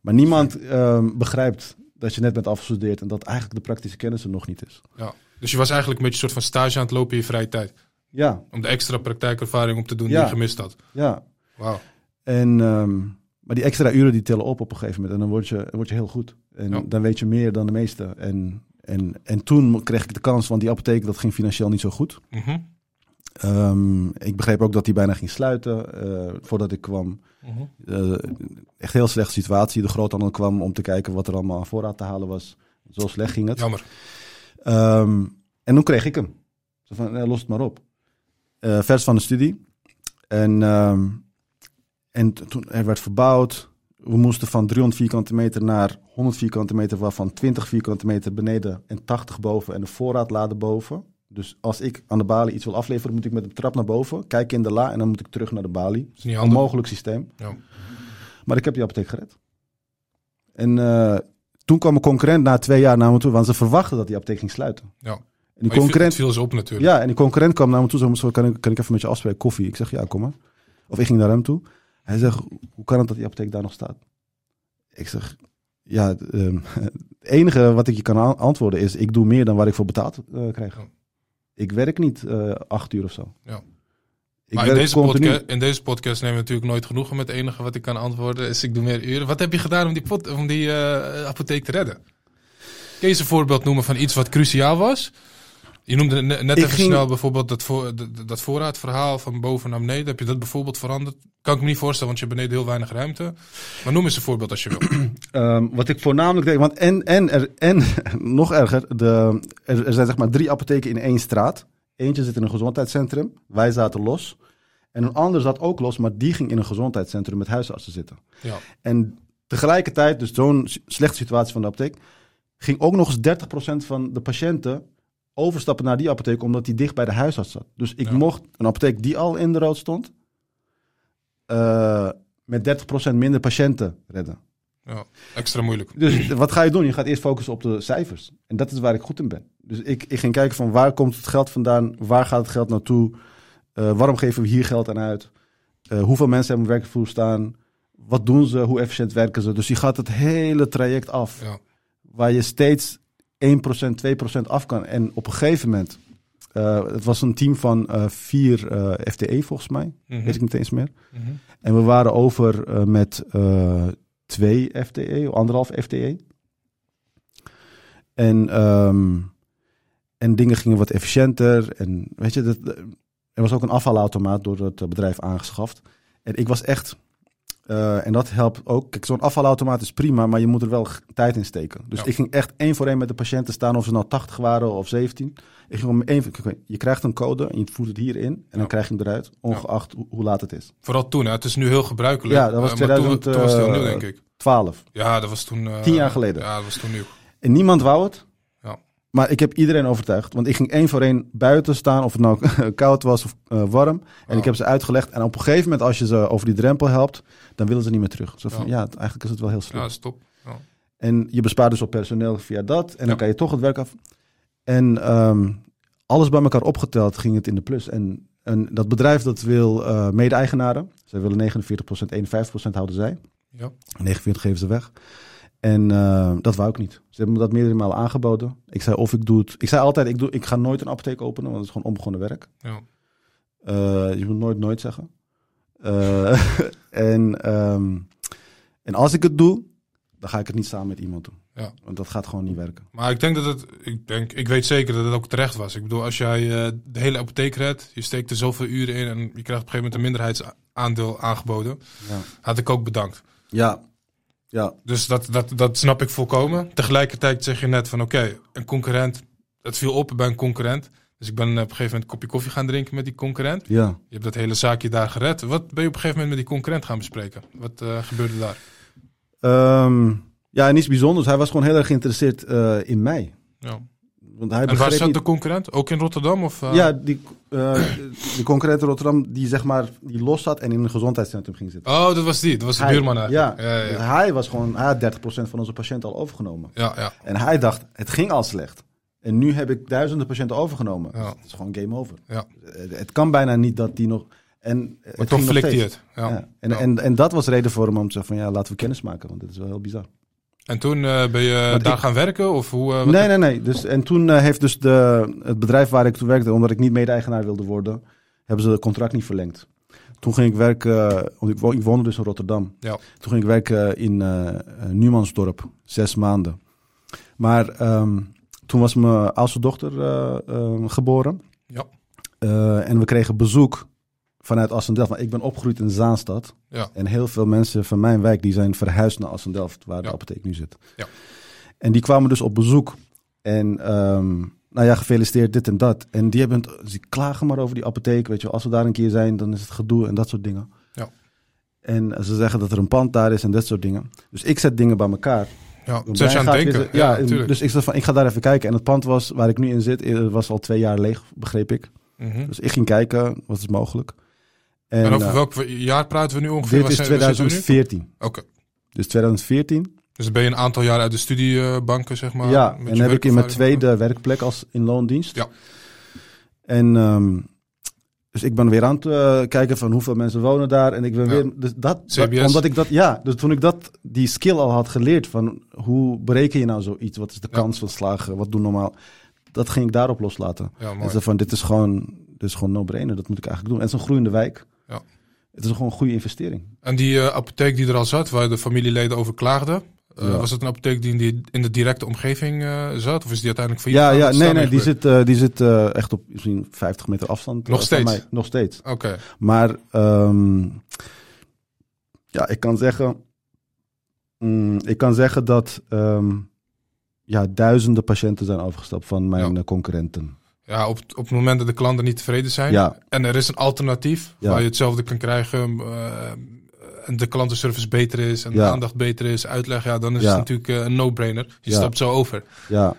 Maar niemand ehm, begrijpt dat je net bent afgestudeerd en dat eigenlijk de praktische kennis er nog niet is. ja. Dus je was eigenlijk een beetje een soort van stage aan het lopen in je vrije tijd. Ja, Om de extra praktijkervaring op te doen die Ja. je gemist had. ja. Wauw. En, ehm, maar die extra uren die tellen op op een gegeven moment en dan word je, word je heel goed. En Ja. dan weet je meer dan de meesten. En, en, en toen kreeg ik de kans, want die apotheek dat ging financieel niet zo goed. Mhm. Ehm, ik begreep ook dat die bijna ging sluiten eh, voordat ik kwam. Mhm. Eh, echt heel slechte situatie. De groothandel kwam om te kijken wat er allemaal aan voorraad te halen was. Zo slecht ging het. Jammer. Ehm, en toen kreeg ik hem. Zo van, eh, los het maar op. Eh, vers van de studie. En, ehm, en toen er werd verbouwd. We moesten van 300 vierkante meter naar 100 vierkante meter, waarvan 20 vierkante meter beneden en 80 boven en de voorraadladen boven. Dus als ik aan de balie iets wil afleveren, moet ik met de trap naar boven, kijken in de la en dan moet ik terug naar de balie. is niet handig. Onmogelijk systeem. Ja. Maar ik heb die apotheek gered. En eh, toen kwam een concurrent na twee jaar naar me toe, want ze verwachten dat die apotheek ging sluiten. Ja. En die concurrent, viel ze op natuurlijk. ja, en die concurrent kwam naar me toe, zo, zo kan ik, kan ik even met je afspreken, koffie? Ik zeg, ja, kom maar. Of ik ging naar hem toe. Hij zegt, hoe kan het dat die apotheek daar nog staat? Ik zeg, ja, ehm, het enige wat ik je kan antwoorden is, ik doe meer dan waar ik voor betaald eh, krijg. Ja. Ik werk niet eh, acht uur of zo. Ja. Ik maar in deze, continu. podca- in deze podcast nemen we natuurlijk nooit genoegen met het enige wat ik kan antwoorden. Is ik doe meer uren. Wat heb je gedaan om die, pot, om die eh, apotheek te redden? Kun je eens een voorbeeld noemen van iets wat cruciaal was? Je noemde ne- net even ging- snel bijvoorbeeld dat, voor, dat, dat voorraadverhaal van boven naar beneden. Heb je dat bijvoorbeeld veranderd? Kan ik me niet voorstellen, want je hebt beneden heel weinig ruimte. Maar noem eens een voorbeeld als je wil. Ehm, wat ik voornamelijk deed, want en, en, er, en nog erger, de, er, er zijn zeg maar drie apotheken in één straat. Eentje zit in een gezondheidscentrum, wij zaten los. En een ander zat ook los, maar die ging in een gezondheidscentrum met huisartsen zitten. Ja. En tegelijkertijd, dus zo'n slechte situatie van de apotheek, ging ook nog eens 30% van de patiënten overstappen naar die apotheek, omdat die dicht bij de huisarts zat. Dus ik Ja. mocht een apotheek die al in de rood stond, eh, met 30% minder patiënten redden. ja, extra moeilijk. Dus wat ga je doen? Je gaat eerst focussen op de cijfers. En dat is waar ik goed in ben. Dus ik, ik ging kijken van waar komt het geld vandaan? Waar gaat het geld naartoe? Eh, waarom geven we hier geld aan uit? Eh, hoeveel mensen hebben op werkvloer staan? Wat doen ze? Hoe efficiënt werken ze? Dus je gaat het hele traject af. Ja. Waar je steeds 1%, 2% af kan. En op een gegeven moment... eh, het was een team van eh, vier eh, FTE volgens mij. Mhm. Weet ik niet eens meer. Mhm. En we waren over met twee FTE, anderhalf FTE. En, ehm, en dingen gingen wat efficiënter. En weet je, dat, er was ook een afvalautomaat door het bedrijf aangeschaft. En ik was echt, eh, en dat helpt ook. Kijk, zo'n afvalautomaat is prima, maar je moet er wel tijd in steken. Dus Ja. ik ging echt één voor één met de patiënten staan, of ze nou 80 waren of 17. Ik ging om één, je krijgt een code en je voert het hierin en Ja. dan krijg je hem eruit, ongeacht hoe, hoe laat het is. Vooral toen, hè. het is nu heel gebruikelijk. Ja, dat was Eh, maar toen- 2000, toen, was het heel eh, nieuw, denk ik. 12. Ja, dat was toen... eh, Tien jaar geleden. Ja, dat was toen nieuw. En niemand wou het. Maar ik heb iedereen overtuigd. Want ik ging één voor één buiten staan, of het nou koud was of eh, warm. En ik heb ze uitgelegd. En op een gegeven moment, als je ze over die drempel helpt, dan willen ze niet meer terug. Zo van, Ja. ja, het- eigenlijk is het wel heel slim. Ja, stop. Ja. En je bespaart dus op personeel via dat. En dan kan je toch het werk af. En ehm, alles bij elkaar opgeteld ging het in de plus. En, en dat bedrijf dat wil eh, mede-eigenaren. Zij willen 49%, 51% houden zij. Ja. 49 geven ze weg. En eh, dat wou ik niet. Ze hebben me dat meerdere malen aangeboden. Ik zei of ik doe het. Ik zei altijd, ik, doe, ik ga nooit een apotheek openen, want het is gewoon onbegonnen werk. Ja. Eh, je moet nooit nooit zeggen. Eh, en, ehm, en als ik het doe, dan ga ik het niet samen met iemand doen. Ja. Want dat gaat gewoon niet werken. Maar ik denk dat het, ik denk, ik weet zeker dat het ook terecht was. Ik bedoel, als jij de hele apotheek redt, je steekt er zoveel uren in en je krijgt op een gegeven moment een minderheidsaandeel aangeboden, Ja. had ik ook bedankt. Ja. Ja. Dus dat, dat, dat snap ik volkomen. Tegelijkertijd zeg je net van oké, een concurrent, het viel op bij een concurrent. Dus ik ben op een gegeven moment een kopje koffie gaan drinken met die concurrent. Ja. Je hebt dat hele zaakje daar gered. Wat ben je op een gegeven moment met die concurrent gaan bespreken? Wat eh, gebeurde daar? Ehm, ja, niets bijzonders. Hij was gewoon heel erg geïnteresseerd eh, in mij. Ja. Want hij En waar zat niet... de concurrent? Ook in Rotterdam? Of, eh? Ja, die, eh, de concurrent in Rotterdam die zeg maar die los zat en in een gezondheidscentrum ging zitten. Oh, dat was die. Dat was de Hij- buurman eigenlijk. Ja, Ja, hij was gewoon, hij had 30% van onze patiënten al overgenomen. ja, ja. En hij dacht, het ging al slecht. En nu heb ik duizenden patiënten overgenomen. Ja. Het is gewoon game over. Ja. Het, het kan bijna niet dat die nog... En het Maar toch flikt hij het. Ja. Ja. En, Ja. En, en dat was reden voor hem om te zeggen van ja, laten we kennis maken. Want dit is wel heel bizar. En toen eh, ben je Want daar ik- gaan werken? Of hoe, wat- Nee, nee, nee. Dus, en toen eh, heeft dus de, het bedrijf waar ik toen werkte, omdat ik niet mede-eigenaar wilde worden, hebben ze het contract niet verlengd. Toen ging ik werken, want ik, wo- ik woonde dus in Rotterdam. Ja. Toen ging ik werken in Numansdorp, zes maanden. Maar ehm, toen was mijn oudste dochter geboren. Ja. En we kregen bezoek vanuit Assendelft. Maar ik ben opgegroeid in Zaanstad. Ja. En heel veel mensen van mijn wijk die zijn verhuisd naar Assendelft, waar de Ja. apotheek nu zit. Ja. En die kwamen dus op bezoek. En ehm, nou ja, gefeliciteerd dit en dat. En die hebben, het- ze klagen maar over die apotheek. Weet je, als we daar een keer zijn, dan is het gedoe en dat soort dingen. Ja. En ze zeggen dat er een pand daar is en dat soort dingen. Dus ik zet dingen bij elkaar. Ja, je aan het denken. weer- Ja, dus ik zei van, ik ga daar even kijken. En het pand was, waar ik nu in zit, eh, was al twee jaar leeg, begreep ik. Mhm. Dus ik ging kijken, wat is mogelijk. En, En over eh, welk jaar praten we nu ongeveer? dit is zijn- waar zitten we nu? 2014. Oké. Dus 2014. Dus dan ben je een aantal jaar uit de studiebanken, zeg maar. ja, en heb ik in mijn tweede werkplek als in loondienst. Ja. En ehm, Dus ik ben weer aan het eh, kijken van hoeveel mensen wonen daar. En ik ben Ja. weer. Dus dat, CBS. omdat ik dat, ja, dus toen ik dat, die skill al had geleerd van hoe bereken je nou zoiets? Wat is de Ja. kans van slagen? Wat doen normaal? Dat ging ik daarop loslaten. Ja, En zei van dit is gewoon, dit is gewoon no-brainer. Dat moet ik eigenlijk doen. En een groeiende wijk. Het is gewoon een goede investering. En die eh, apotheek die er al zat, waar de familieleden over klaagden, eh, Ja. was het een apotheek die in, die in de directe omgeving eh, zat? Of is die uiteindelijk failliet Ja, ja nee, nee, die zit, die zit echt op misschien 50 meter afstand. Nog steeds? mij. Nog steeds. Oké, Maar ehm, ja, ik kan zeggen, mm, ik kan zeggen dat ehm, ja, duizenden patiënten zijn overgestapt van mijn Ja. concurrenten. Ja, op, op het moment dat de klanten niet tevreden zijn Ja. en er is een alternatief Ja. waar je hetzelfde kan krijgen eh, en de klantenservice beter is en de aandacht beter is, uitleg, ja, dan is het natuurlijk eh, een no-brainer. Je stapt zo over. Ja.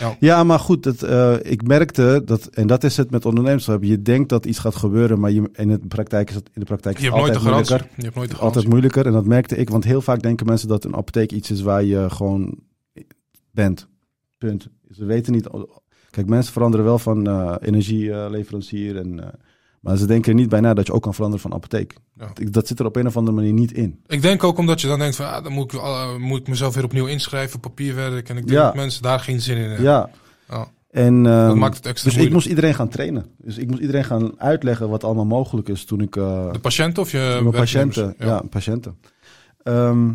Ja. Ja. maar goed, het, eh, ik merkte dat, en dat is het met ondernemerschap. Je denkt dat iets gaat gebeuren, maar je, in, de praktijk is het, in de praktijk is het altijd moeilijker. Je hebt nooit de Altijd moeilijker. En dat merkte ik, want heel vaak denken mensen dat een apotheek iets is waar je gewoon bent. Punt. Ze weten niet. Kijk, mensen veranderen wel van eh, energieleverancier. en, eh, maar ze denken er niet bij na dat je ook kan veranderen van apotheek. Ja. Ik- Dat zit er op een of andere manier niet in. Ik denk ook omdat je dan denkt van, ah, dan moet ik, eh, moet ik mezelf weer opnieuw inschrijven, papierwerk. En ik denk Ja. dat mensen daar geen zin in hebben. Ja. Ja. En, Dat ehm, maakt het extra dus ik moeilijk. moest iedereen gaan trainen. Dus ik moest iedereen gaan uitleggen wat allemaal mogelijk is toen ik... De patiënt of je mijn patiënten. Ja, patiënten. Ehm,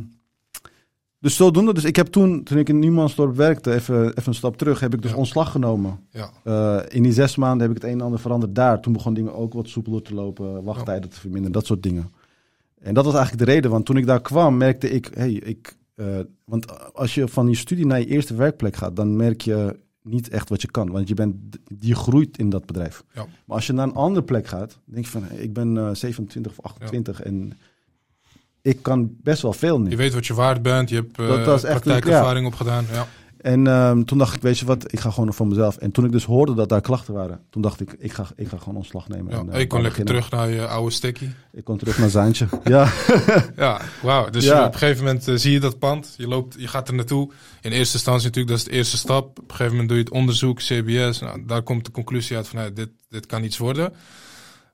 dus zodoende. Dus ik heb toen, toen ik in Nieuwmansdorp werkte, even, even een stap terug, heb ik dus Ja. ontslag genomen. Ja. Eh, in die zes maanden heb ik het een en ander veranderd daar. Toen begon dingen ook wat soepeler te lopen, wachttijden te verminderen, dat soort dingen. En dat was eigenlijk de reden, want toen ik daar kwam, merkte ik, hey, ik, eh, want als je van je studie naar je eerste werkplek gaat, dan merk je niet echt wat je kan, want je bent, je groeit in dat bedrijf. Ja. Maar als je naar een andere plek gaat, denk je van, hey, ik ben eh, 27 of 28 en ik kan best wel veel nu. Je weet wat je waard bent, je hebt eh Dat praktijkervaring opgedaan. Ja. En ehm, toen dacht ik, weet je wat, ik ga gewoon voor mezelf. En toen ik dus hoorde dat daar klachten waren, toen dacht ik, ik ga, ik ga gewoon ontslag nemen. Ja. en, eh, En je kon lekker terug naar je oude sticky. Ik kon terug naar Zaantje. ja. Ja, wauw. Dus Ja. op een gegeven moment eh, zie je dat pand. Je, loopt, je gaat er naartoe. In eerste instantie natuurlijk, dat is de eerste stap. Op een gegeven moment doe je het onderzoek, CBS. Nou, daar komt de conclusie uit van, nou, dit, dit kan iets worden.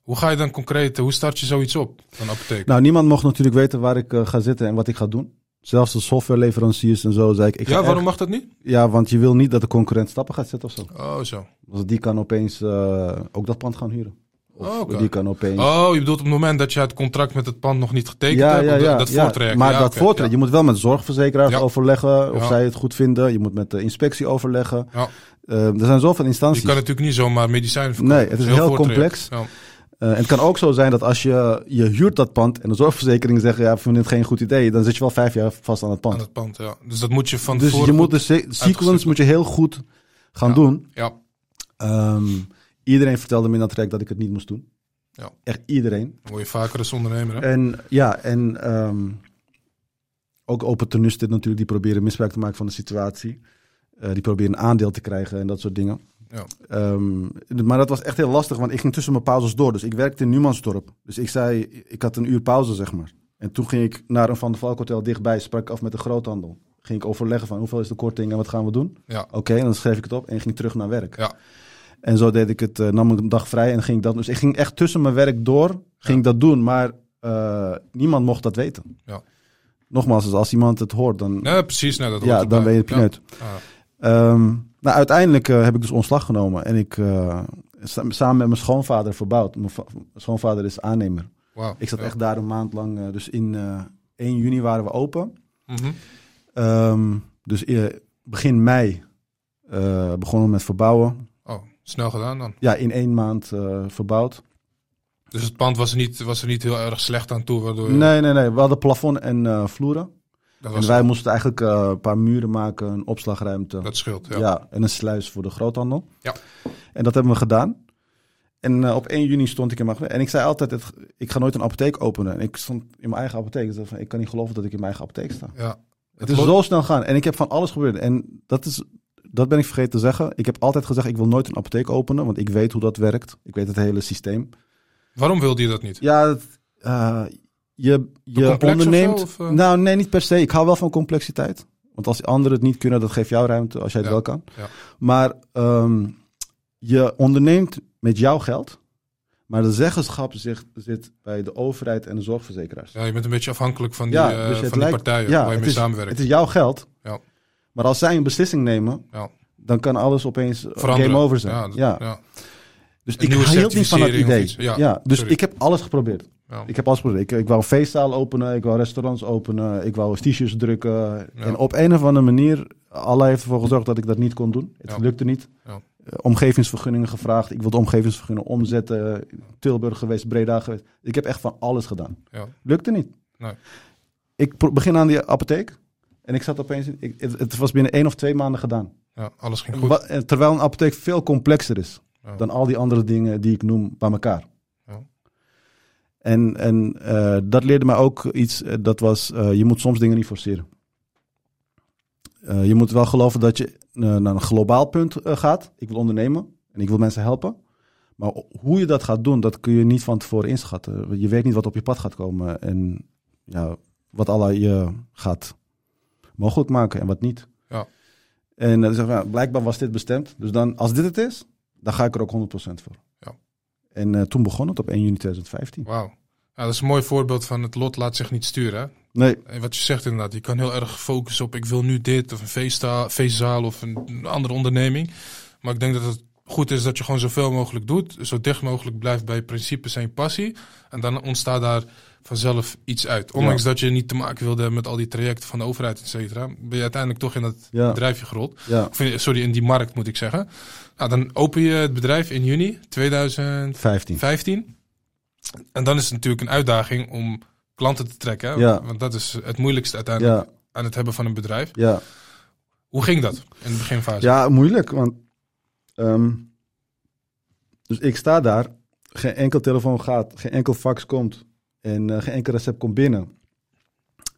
Hoe ga je dan concreet, hoe start je zoiets op, een apotheek? Nou, niemand mocht natuurlijk weten waar ik eh, ga zitten en wat ik ga doen. Zelfs de softwareleveranciers en zo zei ik. ja, waarom echt- mag dat niet? Ja, want je wil niet dat de concurrent stappen gaat zetten of zo. Oh, zo. Want die kan opeens eh, ook dat pand gaan huren. Of Oh, oké. die kan opeens... Oh, je bedoelt op het moment dat je het contract met het pand nog niet getekend ja, hebt? ja, ja, dat, voortraject? Maar dat voortraject, je moet wel met zorgverzekeraars overleggen of zij het goed vinden. Je moet met de inspectie overleggen. Ja. Eh, er zijn zoveel Je instanties. kan natuurlijk niet zomaar medicijnen verkopen. Nee, het is een heel voortraject. Eh, en het kan ook zo zijn dat als je, je huurt dat pand en de zorgverzekering zegt, ja, we vinden het geen goed idee, dan zit je wel vijf jaar vast aan het pand. Aan het pand, ja. Dus dat moet je van dus je moet de se- sequence moet je heel goed gaan Ja. doen. Ja, Ehm, iedereen vertelde me in dat traject dat ik het niet moest doen. Ja. Echt iedereen. word je vaker als ondernemer. Hè? En ja, en ehm, ook opportunisten natuurlijk, die proberen misbruik te maken van de situatie. Eh, die proberen een aandeel te krijgen en dat soort dingen. Ja. Ehm, maar dat was echt heel lastig, want ik ging tussen mijn pauzes door. Dus ik werkte in Numansdorp. Dus ik zei, ik had een uur pauze, zeg maar. En toen ging ik naar een Van der Valk hotel dichtbij, sprak ik af met de groothandel. Ging ik overleggen van hoeveel is de korting en wat gaan we doen? Ja. Oké, en dan schreef ik het op en ging terug naar werk. Ja. En zo deed ik het, eh, nam ik een dag vrij en ging ik dat. Dus ik ging echt tussen mijn werk door, ging ik dat doen, maar eh, niemand mocht dat weten. Ja. Nogmaals, dus als iemand het hoort, dan, Ja, precies. Nou, dat ja, dan ben je het Ja. pineut. Nou, uiteindelijk eh, heb ik dus ontslag genomen en ik eh, sa- samen met mijn schoonvader verbouwd. Mijn va- mijn schoonvader is aannemer. Ik zat echt daar een maand lang. eh, dus in eh 1 juni waren we open. Mhm. Ehm, dus begin mei begonnen we met verbouwen. Oh, snel gedaan dan. Ja, in één maand verbouwd. Dus het pand was er niet, was er niet heel erg slecht aan toe, waardoor Nee, nee, nee. We hadden plafond en vloeren. En wij moesten eigenlijk eh, een paar muren maken, een opslagruimte. dat scheelt. Ja. ja. en een sluis voor de groothandel. Ja. En dat hebben we gedaan. En eh, op 1 juni stond ik in mijn... En ik zei altijd, het, ik ga nooit een apotheek openen. En ik stond in mijn eigen apotheek. Van, ik kan niet geloven dat ik in mijn eigen apotheek sta. Ja. Het is zo snel gaan. En ik heb van alles gebeurd. En dat, is, dat ben ik vergeten te zeggen. Ik heb altijd gezegd, ik wil nooit een apotheek openen. Want ik weet hoe dat werkt. Ik weet het hele systeem. Waarom wilde je dat niet? Ja, het, eh, je, je of onderneemt... zo, of, eh? Nou, nee, niet per se. Ik hou wel van complexiteit. Want als anderen het niet kunnen, dat geeft jou ruimte als jij het Ja, wel kan. ja. Maar ehm, je onderneemt met jouw geld. Maar de zeggenschap zit, zit bij de overheid en de zorgverzekeraars. Ja, je bent een beetje afhankelijk van die, Ja, eh, dus van die partijen ja, waar je mee is- samenwerkt. Het is jouw geld. Ja. Maar als zij een beslissing nemen, dan kan alles opeens Veranderen. game over zijn. Ja, dat-. Dus ik hield niet van dat idee. Ja, Ja, dus sorry. ik heb alles geprobeerd. Ja. Ik heb alles geprobeerd. Ik, ik wou feestzaal openen, ik wou restaurants openen, ik wou t-shirts drukken. Ja. En op een of andere manier, Allah heeft ervoor gezorgd dat ik dat niet kon doen. Het Ja. lukte niet. Ja. Eh, omgevingsvergunningen gevraagd. Ik wilde omgevingsvergunningen omzetten. Tilburg geweest, Breda geweest. Ik heb echt van alles gedaan. Ja. Lukte niet. Nee. Ik begin aan die apotheek. En ik zat opeens... in- Ik, het, het was binnen één of twee maanden gedaan. Ja, alles ging goed. Terwijl een apotheek veel complexer is dan al die andere dingen die ik noem bij elkaar. En, en eh, dat leerde mij ook iets, eh, dat was, eh, je moet soms dingen niet forceren. Je moet wel geloven dat je naar een globaal punt gaat. Ik wil ondernemen en ik wil mensen helpen. Maar hoe je dat gaat doen, dat kun je niet van tevoren inschatten. Je weet niet wat op je pad gaat komen en ja, wat Allah je gaat mogelijk maken en wat niet. Ja. En dus, ja, blijkbaar was dit bestemd. Dus dan, als dit het is, dan ga ik er ook 100% voor. En eh, toen begon het op 1 juni 2015. Wauw. Ja, dat is een mooi voorbeeld van het lot laat zich niet sturen. Hè? Nee, En wat je zegt inderdaad, je kan heel erg focussen op ik wil nu dit of een feestzaal, feestzaal of een, andere onderneming. Maar ik denk dat het goed is dat je gewoon zoveel mogelijk doet, zo dicht mogelijk blijft bij principes en passie. En dan ontstaat daar vanzelf iets uit. Ondanks dat je niet te maken wilde hebben met al die trajecten van de overheid, et cetera, ben je uiteindelijk toch in dat Ja. bedrijfje gerold. ja, Of sorry, in die markt moet ik zeggen. Nou, dan open je het bedrijf in juni 2015. 15. En dan is het natuurlijk een uitdaging om klanten te trekken. Ja. Want dat is het moeilijkste uiteindelijk Ja, aan het hebben van een bedrijf. ja. Hoe ging dat in de beginfase? ja, moeilijk. Want, ehm, dus ik sta daar, geen enkel telefoon gaat, geen enkel fax komt en eh, geen enkel recept komt binnen.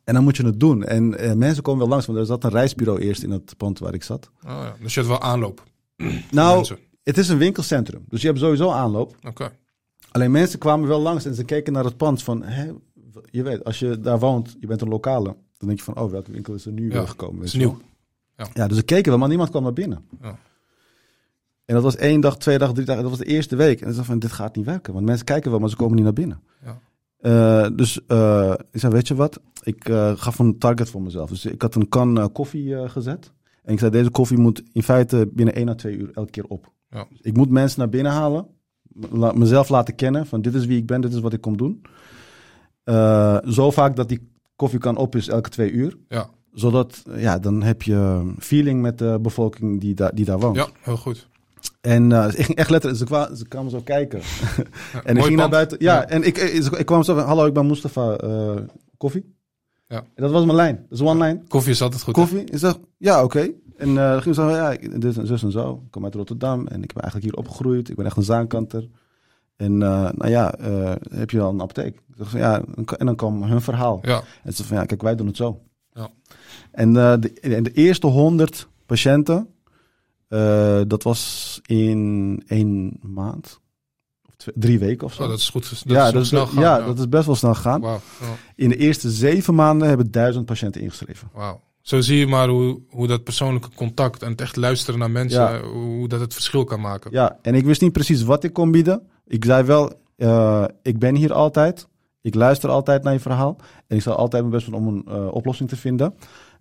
En dan moet je het doen. En eh, mensen komen wel langs, want er zat een reisbureau eerst in het pand waar ik zat. Oh, ja. Dus je had wel aanloop. Nou, Mensen. het is een winkelcentrum, dus je hebt sowieso aanloop. Oké. Alleen mensen kwamen wel langs en ze keken naar het pand van, hè, je weet, als je daar woont, je bent een lokale, dan denk je van, oh, welke winkel is er nu Ja, weer gekomen? Is nieuw. wel? Ja, dus ze keken wel, maar niemand kwam naar binnen. Ja. En dat was één dag, twee dagen, drie dagen. Dat was de eerste week. En ze dacht van, dit gaat niet werken. Want mensen kijken wel, maar ze komen niet naar binnen. Ja. Eh, dus eh, ik zei, weet je wat? Ik eh, gaf een target voor mezelf. Dus ik had een kan koffie gezet. En ik zei, deze koffie moet in feite binnen één à twee uur elke keer op. Ja. Ik moet mensen naar binnen halen. La- mezelf laten kennen van dit is wie ik ben, dit is wat ik kom doen. Eh, zo vaak dat die koffie kan op is elke twee uur. Ja. Zodat, eh, ja, dan heb je feeling met de bevolking die, daar die daar woont. ja, heel goed. En eh, ik ging echt letterlijk, ze, kwa, ze kwamen zo kijken. Ja, En ik ging naar buiten. Ja, Ja. en ik, ik, ik kwam zo van, hallo, ik ben Mustafa, eh, koffie? Ja. En dat was mijn lijn. Dat is one line. Koffie is altijd goed. hè? Koffie? Ik zeg, ja, oké. En eh dan ging ze zo, ja, ik- dit en zus en zo. Ik kom uit Rotterdam en ik ben eigenlijk hier opgegroeid. Ik ben echt een zaankanter. En eh, nou ja, eh, heb je al een apotheek? Ja, en dan kwam hun verhaal. Ja. En ze van, ja, kijk, wij doen het zo. Ja. En eh, de, en de eerste 100 patiënten, eh, dat was in één maand. Twee- drie weken of zo. Oh, dat is goed. Dat ja, is dat is, snel gaan. ja, dat is best wel snel gegaan. In de eerste zeven maanden hebben duizend patiënten ingeschreven. Wauw. Zo zie je maar hoe, hoe dat persoonlijke contact en het echt luisteren naar mensen, Ja. hoe dat het verschil kan maken. Ja, en ik wist niet precies wat ik kon bieden. Ik zei wel, eh, ik ben hier altijd. Ik luister altijd naar je verhaal. En ik zal altijd mijn best doen om een eh, oplossing te vinden.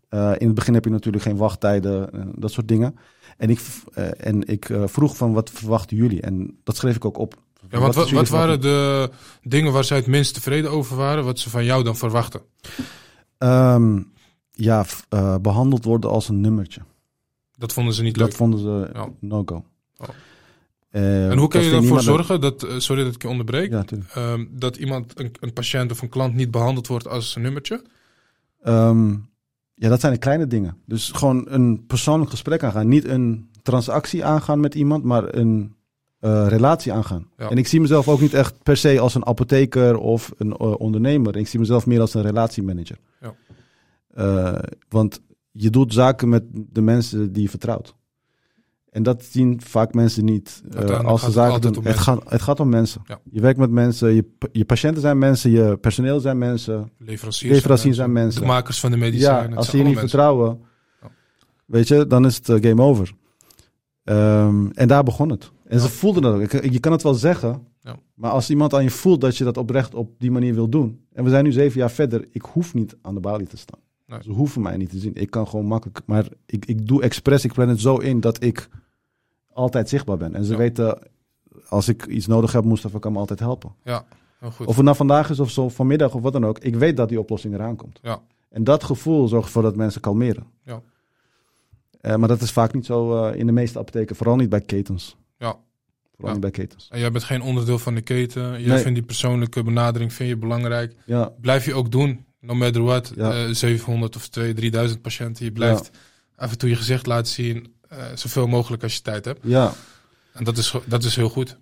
Eh, in het begin heb je natuurlijk geen wachttijden, eh, dat soort dingen. En ik, eh, en ik eh, vroeg van, wat verwachten jullie? En dat schreef ik ook op. Ja, want wat, wat waren de dingen waar zij het minst tevreden over waren, wat ze van jou dan verwachten? Ehm, ja, eh, behandeld worden als een nummertje. Dat vonden ze niet Dat leuk. vonden ze Ja. no-go. Oh. Eh, En hoe kun dat je ervoor zorgen dat, eh, sorry dat ik je onderbreek, Ja, ehm, dat iemand, een, een patiënt of een klant niet behandeld wordt als een nummertje? Ehm, ja, dat zijn de kleine dingen. Dus gewoon een persoonlijk gesprek aangaan. Niet een transactie aangaan met iemand, maar een eh, relatie aangaan. Ja. En ik zie mezelf ook niet echt per se als een apotheker of een eh, ondernemer. Ik zie mezelf meer als een relatiemanager. Ja. Eh, want je doet zaken met de mensen die je vertrouwt. En dat zien vaak mensen niet als ze het zaken altijd doen. Het gaat, het gaat om mensen. Ja. Je werkt met mensen, je, je patiënten zijn mensen, je personeel zijn mensen. Leveranciers, Leveranciers zijn mensen. De makers van de medicijnen. Ja, het als ze je niet mensen. vertrouwen, weet je, dan is het game over. Ehm, en daar begon het. En ze voelden dat ook. Je kan het wel zeggen, Ja. Maar als iemand aan je voelt dat je dat oprecht op die manier wil doen. En we zijn nu zeven jaar verder. Ik hoef niet aan de balie te staan. Nee. Ze hoeven mij niet te zien. Ik kan gewoon makkelijk. Maar ik, ik doe expres. Ik plan het zo in dat ik altijd zichtbaar ben. En ze Ja. weten, als ik iets nodig heb, Mustafa kan me altijd helpen. Ja, heel goed. Of het nou vandaag is of zo vanmiddag of wat dan ook. Ik weet dat die oplossing eraan komt. Ja. En dat gevoel zorgt ervoor dat mensen kalmeren. Ja. Eh, maar dat is vaak niet zo eh, in de meeste apotheken. Vooral niet bij ketens. Ja. Vooral Ja. bij ketens. En jij bent geen onderdeel van de keten. Jij Nee. vindt die persoonlijke benadering vind je belangrijk. Ja, Blijf je ook doen. No matter what. Ja. Eh, 700 of 2, 3000 patiënten. Je blijft af en toe je gezicht laten zien. eh, zoveel mogelijk als je tijd hebt. ja. En dat is, dat is heel goed.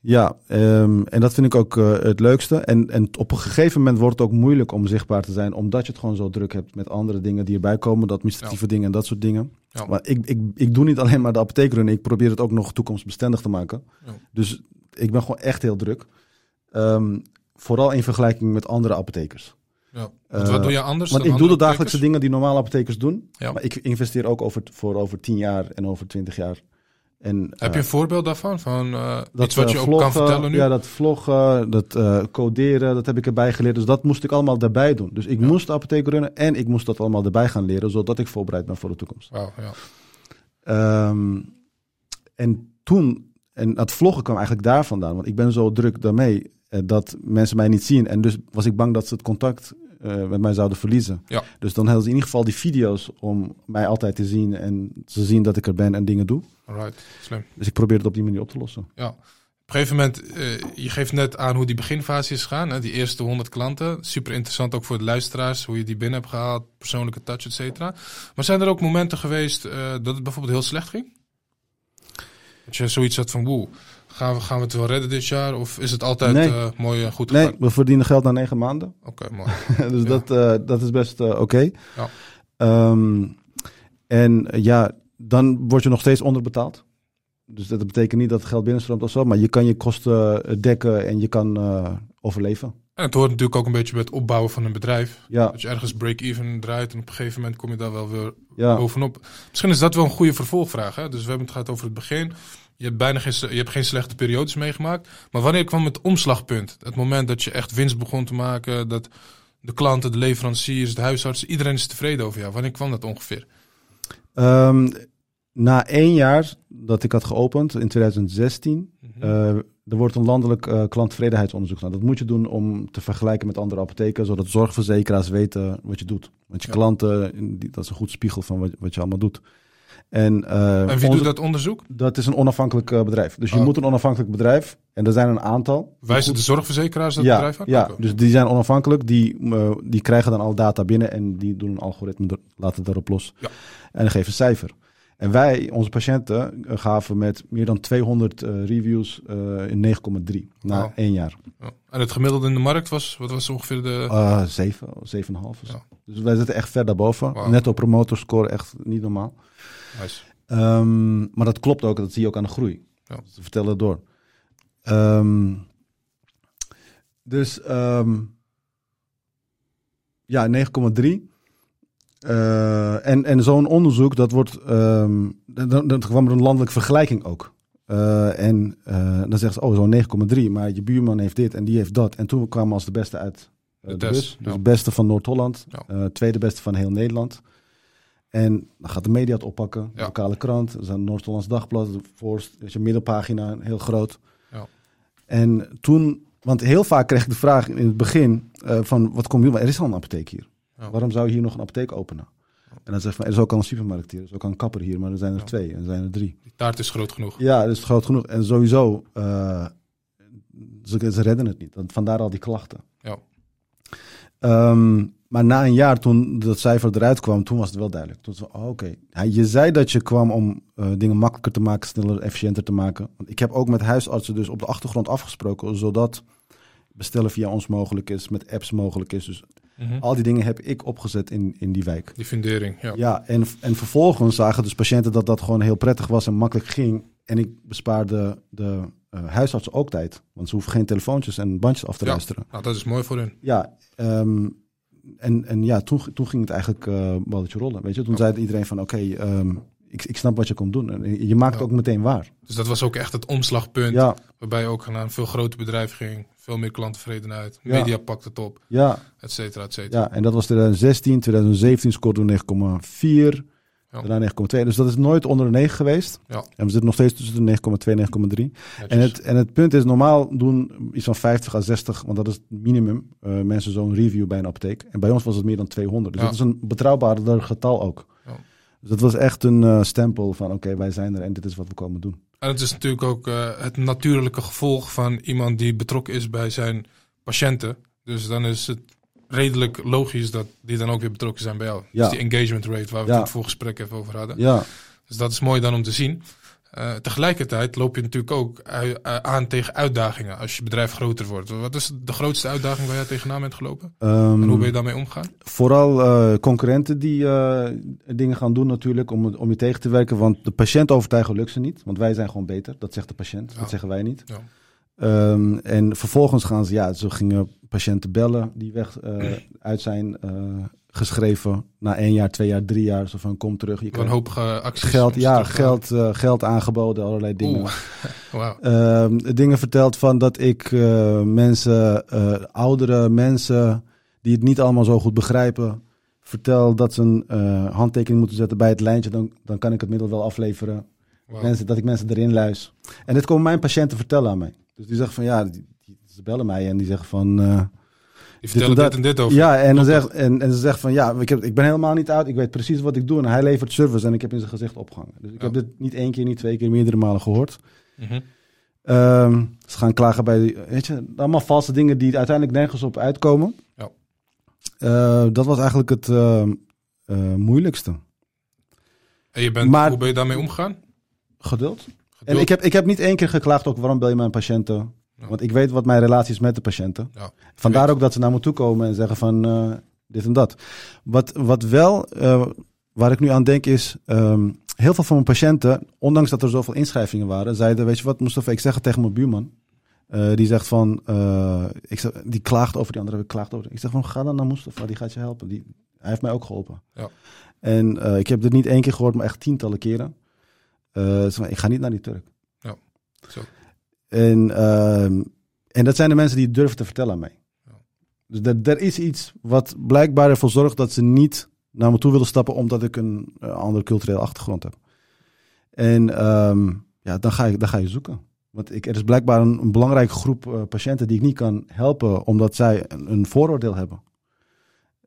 Ja, ehm, en dat vind ik ook eh, het leukste. En, en op een gegeven moment wordt het ook moeilijk om zichtbaar te zijn, omdat je het gewoon zo druk hebt met andere dingen die erbij komen, de administratieve dingen en dat soort dingen. Ja. Maar ik, ik, ik doe niet alleen maar de apotheek runnen, ik probeer het ook nog toekomstbestendig te maken. Ja. Dus ik ben gewoon echt heel druk. Ehm, vooral in vergelijking met andere apothekers. Ja. Eh, wat doe je anders? Want ik doe de dagelijkse dingen die normale apothekers doen. Ja. Maar ik investeer ook over, voor over 10 jaar en over 20 jaar. En, Heb je eh, een voorbeeld daarvan? Van eh, dat, iets wat je eh, ook kan vloggen, vertellen nu? Ja, dat vloggen, dat eh, coderen, dat heb ik erbij geleerd. Dus dat moest ik allemaal erbij doen. Dus ik Ja. moest de apotheek runnen en ik moest dat allemaal erbij gaan leren, zodat ik voorbereid ben voor de toekomst. Ja. Ehm, en toen, en dat vloggen kwam eigenlijk daar vandaan, want ik ben zo druk daarmee eh, dat mensen mij niet zien. En dus was ik bang dat ze het contact eh, met mij zouden verliezen. Ja. Dus dan hadden ze in ieder geval die video's om mij altijd te zien en ze zien dat ik er ben en dingen doe. Alright, slim. Dus ik probeer het op die manier op te lossen. Ja. Op een gegeven moment, eh, je geeft net aan hoe die beginfase is gegaan. Hè? Die eerste 100 klanten. Super interessant ook voor de luisteraars, hoe je die binnen hebt gehaald, persoonlijke touch, et cetera. Maar zijn er ook momenten geweest eh, dat het bijvoorbeeld heel slecht ging? Dat je zoiets had van, woe, gaan we, gaan we het wel redden dit jaar? Of is het altijd Nee. eh, mooi en goed Nee, we verdienen geld na negen maanden. Oké, mooi. dus Ja. dat, eh, dat is best eh, oké. Ja. Ehm, en ja, dan word je nog steeds onderbetaald. Dus dat betekent niet dat het geld binnenstroomt of zo, maar je kan je kosten dekken en je kan overleven. En het hoort natuurlijk ook een beetje bij het opbouwen van een bedrijf. Ja, Dat je ergens break-even draait en op een gegeven moment kom je daar wel weer ja. bovenop. Misschien is dat wel een goede vervolgvraag. Hè? Dus we hebben het gehad over het begin. Je hebt bijna geen, je hebt geen slechte periodes meegemaakt. Maar wanneer kwam het omslagpunt? Het moment dat je echt winst begon te maken. Dat de klanten, de leveranciers, de huisartsen, iedereen is tevreden over jou. Wanneer kwam dat ongeveer? Ehm, na één jaar dat ik had geopend, in 2016, Mhm. eh, er wordt een landelijk eh klanttevredenheidsonderzoek gedaan. Dat moet je doen om te vergelijken met andere apotheken, zodat zorgverzekeraars weten wat je doet. Want je Ja. klanten, dat is een goed spiegel van wat, wat je allemaal doet. En, eh, en wie doet dat onderzoek? Dat is een onafhankelijk eh, bedrijf. Dus je Oh. moet een onafhankelijk bedrijf, en er zijn een aantal. Wijzen de zorgverzekeraars dat ja, bedrijf aan? Ja, dus die zijn onafhankelijk. Die, eh, die krijgen dan al data binnen en die doen een algoritme, laten daarop los. Ja. En geven een cijfer. En wij, onze patiënten, gaven met meer dan 200 eh, reviews in 9,3 na Oh. één jaar. Ja. En het gemiddelde in de markt was, wat was ongeveer de... Uh, 7, 7,5. of zo. Ja. Dus wij zitten echt ver daarboven. Netto promoter score echt niet normaal. Nice. Ehm, maar dat klopt ook, dat zie je ook aan de groei. Ja. Ze vertellen het door. Ehm, dus ehm, ja, 9,3. Eh, en en zo'n onderzoek, dat wordt. dan, dan kwam er een landelijke vergelijking ook. Eh, en eh, dan zeggen ze, oh, zo'n 9,3, maar je buurman heeft dit en die heeft dat. En toen kwamen we als de beste uit De de, test, bus. Dus de beste van Noord-Holland, Ja. tweede beste van heel Nederland. En dan gaat de media het oppakken, de Ja. lokale krant, er zijn Noord-Hollands Dagblad, de voorst, is je middelpagina, heel groot. Ja. En toen, want heel vaak kreeg ik de vraag in het begin eh, van, wat kom je, er is al een apotheek hier. Ja. Waarom zou je hier nog een apotheek openen? En dan zeg van, er is ook al een supermarkt hier, er is ook al een kapper hier, maar er zijn er twee en er zijn er drie. Die taart is groot genoeg. Ja, dat is groot genoeg. En sowieso, eh, ze, ze redden het niet. Vandaar al die klachten. Ja. Ehm, maar na een jaar, toen dat cijfer eruit kwam, toen was het wel duidelijk. Toen oh, oké. Je zei dat je kwam om eh, dingen makkelijker te maken, sneller, efficiënter te maken. Want ik heb ook met huisartsen dus op de achtergrond afgesproken, zodat bestellen via ons mogelijk is, met apps mogelijk is. Dus Mhm. al die dingen heb ik opgezet in, in die wijk. Die fundering, ja. Ja, en, en vervolgens zagen dus patiënten dat dat gewoon heel prettig was en makkelijk ging. En ik bespaarde de eh, huisartsen ook tijd. Want ze hoeven geen telefoontjes en bandjes af te Ja. luisteren. Nou, dat is mooi voor hun. Ja, ehm, en, en ja, toen, toen ging het eigenlijk eh balletje rollen. Weet je? Toen zei iedereen van oké, ehm, ik, ik snap wat je komt doen. En je maakt het ook meteen waar. Dus dat was ook echt het omslagpunt. Ja, Waarbij je ook naar een veel groter bedrijf ging. Veel meer klanttevredenheid. Ja. Media pakt het op. ja, Et cetera, et cetera. ja, en dat was 2016. 2017 scoorde we 9,4. Ja. Daarna 9,2. Dus dat is nooit onder de 9 geweest. Ja. En we zitten nog steeds tussen de 9,2 en 9,3. Netjes. En het, en het punt is, normaal doen iets van 50 à 60, want dat is het minimum, eh, mensen zo'n review bij een apotheek. En bij ons was het meer dan 200. Dus Ja. dat is een betrouwbaarder getal ook. Ja. Dus dat was echt een eh, stempel van, oké, wij zijn er en dit is wat we komen doen. En het is natuurlijk ook eh, het natuurlijke gevolg van iemand die betrokken is bij zijn patiënten. Dus dan is het redelijk logisch dat die dan ook weer betrokken zijn bij jou. Ja. Dus die engagement rate waar we Ja. het in het voorgesprek even over hadden. Ja, Dus dat is mooi dan om te zien. Eh, tegelijkertijd loop je natuurlijk ook eh, aan tegen uitdagingen als je bedrijf groter wordt. Wat is de grootste uitdaging waar jij tegenaan bent gelopen? ehm, En hoe ben je daarmee omgegaan? vooral eh, concurrenten die dingen gaan doen natuurlijk om, om je tegen te werken. Want de patiënt overtuigen lukt ze niet, want wij zijn gewoon beter. Dat zegt de patiënt, Ja. dat zeggen wij niet. Ja. Ehm, en vervolgens gaan ze, ja, ze gingen patiënten bellen die weg eh, uit zijn eh, geschreven na één jaar, twee jaar, drie jaar. Zo van kom terug. Je krijgt Wanhopige acties. geld, ja, terug geld, eh, geld aangeboden, allerlei dingen. Ehm, dingen verteld van dat ik mensen, oudere mensen die het niet allemaal zo goed begrijpen, vertel dat ze een handtekening moeten zetten bij het lijntje. Dan, dan kan ik het middel wel afleveren. Mensen, dat ik mensen erin luis. En dit komen mijn patiënten vertellen aan mij. Dus die zeggen van ja, ze bellen mij en die zeggen van. eh, Die vertellen dit en dit en dit over. ja, en, dan zegt, en, en ze zegt van ja, ik, heb, ik ben helemaal niet oud. Ik weet precies wat ik doe. En hij levert service en ik heb in zijn gezicht opgehangen. Dus ik heb dit niet één keer, niet twee keer, meerdere malen gehoord. Mhm. Ehm, ze gaan klagen bij, weet je, allemaal valse dingen die uiteindelijk nergens op uitkomen. Ja. Eh, dat was eigenlijk het ehm, eh, moeilijkste. En je bent, Maar- hoe ben je daarmee omgegaan? Geduld. En Geduld. ik heb, ik heb niet één keer geklaagd ook waarom bel je mijn patiënten. Want ik weet wat mijn relatie is met de patiënten. Ja. Vandaar ook dat ze naar me toe komen en zeggen van eh, dit en dat. Wat, wat wel, eh, waar ik nu aan denk is, ehm, heel veel van mijn patiënten, ondanks dat er zoveel inschrijvingen waren, zeiden, weet je wat Mustafa, ik zeg het tegen mijn buurman. Eh, die zegt van, ik zeg, die klaagt over die andere, klaagt over. Ik zeg van, ga dan naar Mustafa, die gaat je helpen. Die, hij heeft mij ook geholpen. Ja. En ik heb dit niet één keer gehoord, maar echt tientallen keren. Ik ga niet naar die Turk. Ja, zo. En, ehm, en dat zijn de mensen die het durven te vertellen aan mij. Dus er, er is iets wat blijkbaar ervoor zorgt dat ze niet naar me toe willen stappen omdat ik een eh, andere culturele achtergrond heb. En ehm, ja, dan ga, je, dan ga je zoeken. Want ik, er is blijkbaar een, een belangrijke groep eh, patiënten die ik niet kan helpen omdat zij een, een vooroordeel hebben.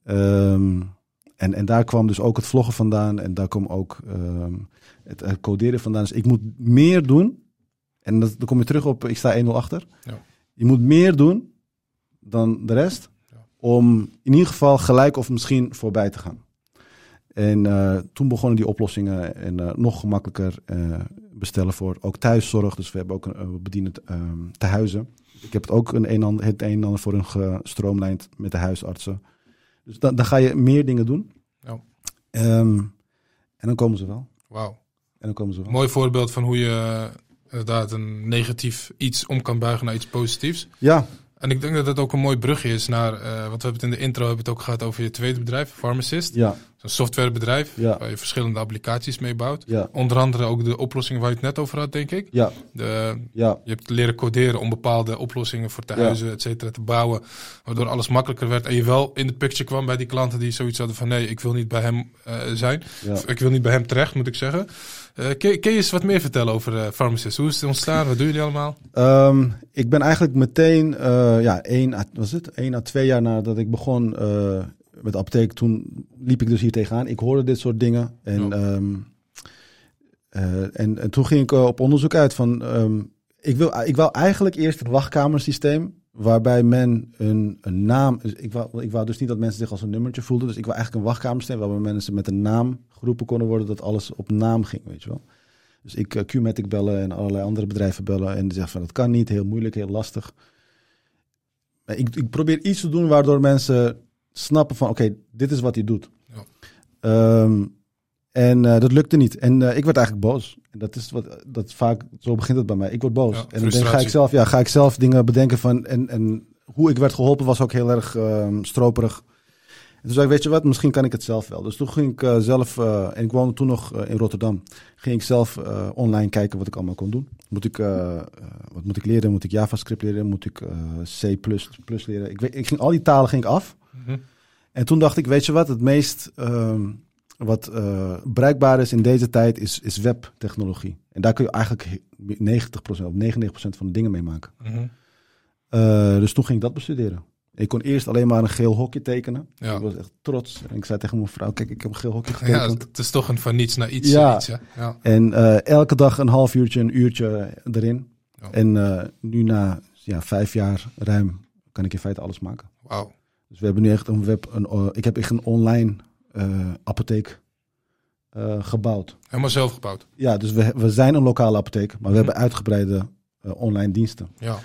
Ehm, en, en daar kwam dus ook het vloggen vandaan en daar kwam ook het, het coderen vandaan. Dus ik moet meer doen. En dat, dan kom je terug op, ik sta 1-0 achter. Ja. Je moet meer doen dan de rest. Ja. Om in ieder geval gelijk of misschien voorbij te gaan. En eh, toen begonnen die oplossingen en eh, nog gemakkelijker eh, bestellen voor ook thuiszorg. Dus we hebben ook een uh, bedienend ehm te huizen. Ik heb het ook een een ander, het een en ander voor hun gestroomlijnd met de huisartsen. Dus dan, dan ga je meer dingen doen. Ja. Ehm, en dan komen ze wel. Wauw. En dan komen ze wel. Mooi voorbeeld van hoe je inderdaad een negatief iets om kan buigen naar iets positiefs. Ja, En ik denk dat dat ook een mooi brugje is naar, eh, want we hebben het in de intro hebben het ook gehad over je tweede bedrijf, Pharmacist. ja, Een softwarebedrijf Ja. waar je verschillende applicaties mee bouwt. ja, Onder andere ook de oplossingen waar je het net over had, denk ik. ja, De, ja, je hebt leren coderen om bepaalde oplossingen voor tehuizen, et cetera, te bouwen. Waardoor alles makkelijker werd. En je wel in de picture kwam bij die klanten die zoiets hadden van... nee, ik wil niet bij hem eh, zijn. ja. Of Ik wil niet bij hem terecht, moet ik zeggen. Eh, kun, kun je eens wat meer vertellen over eh Pharmacist? Hoe is het ontstaan? Wat doen jullie allemaal? Ehm, ik ben eigenlijk meteen, eh, ja, één, à- was het? één à twee jaar nadat ik begon met de apotheek, toen liep ik dus hier tegenaan. Ik hoorde dit soort dingen. En, ehm, eh, en, en toen ging ik op onderzoek uit van, ehm, ik, wil, ik wou eigenlijk eerst het wachtkamersysteem, waarbij men een, een naam, ik, wou, ik wou dus niet dat mensen zich als een nummertje voelden, dus ik wou eigenlijk een wachtkamersysteem waarbij mensen met een naam geroepen konden worden, dat alles op naam ging, weet je wel. Dus ik uh, Qmatic bellen en allerlei andere bedrijven bellen. En die zeggen van dat kan niet, heel moeilijk, heel lastig. Maar ik, ik probeer iets te doen waardoor mensen snappen van oké, dit is wat hij doet. Ja. Ehm, en eh, dat lukte niet. En eh, ik werd eigenlijk boos. En dat is wat dat vaak, zo begint het bij mij. Ik word boos. Ja, en dan ga ik zelf, ja, ga ik zelf dingen bedenken van. En, en hoe ik werd geholpen was ook heel erg ehm, stroperig. En toen zei ik, weet je wat, misschien kan ik het zelf wel. Dus toen ging ik eh, zelf, eh, en ik woonde toen nog eh, in Rotterdam, ging ik zelf online kijken wat ik allemaal kon doen. Moet ik, wat moet ik leren? Moet ik JavaScript leren? Moet ik C++ leren? Ik, ik ging al die talen ging ik af. Mhm. En toen dacht ik, weet je wat, het meest ehm, wat bereikbaar is in deze tijd is, is webtechnologie. En daar kun je eigenlijk he- 90% of 99% van de dingen mee maken. Mhm. Dus toen ging ik dat bestuderen. Ik kon eerst alleen maar een geel hokje tekenen. Ja. Ik was echt trots. En ik zei tegen mijn vrouw, kijk, ik heb een geel hokje Ja, getekend. het is toch een van niets naar iets. Ja. iets, ja. En eh, elke dag een half uurtje, een uurtje erin. Ja. En eh, nu na ja, vijf jaar ruim kan ik in feite alles maken. Wauw. Dus we hebben nu echt een web, een, eh, ik heb echt een online apotheek gebouwd. Helemaal zelf gebouwd. Ja, dus we, we zijn een lokale apotheek, maar we Mhm. hebben uitgebreide online diensten. Ja.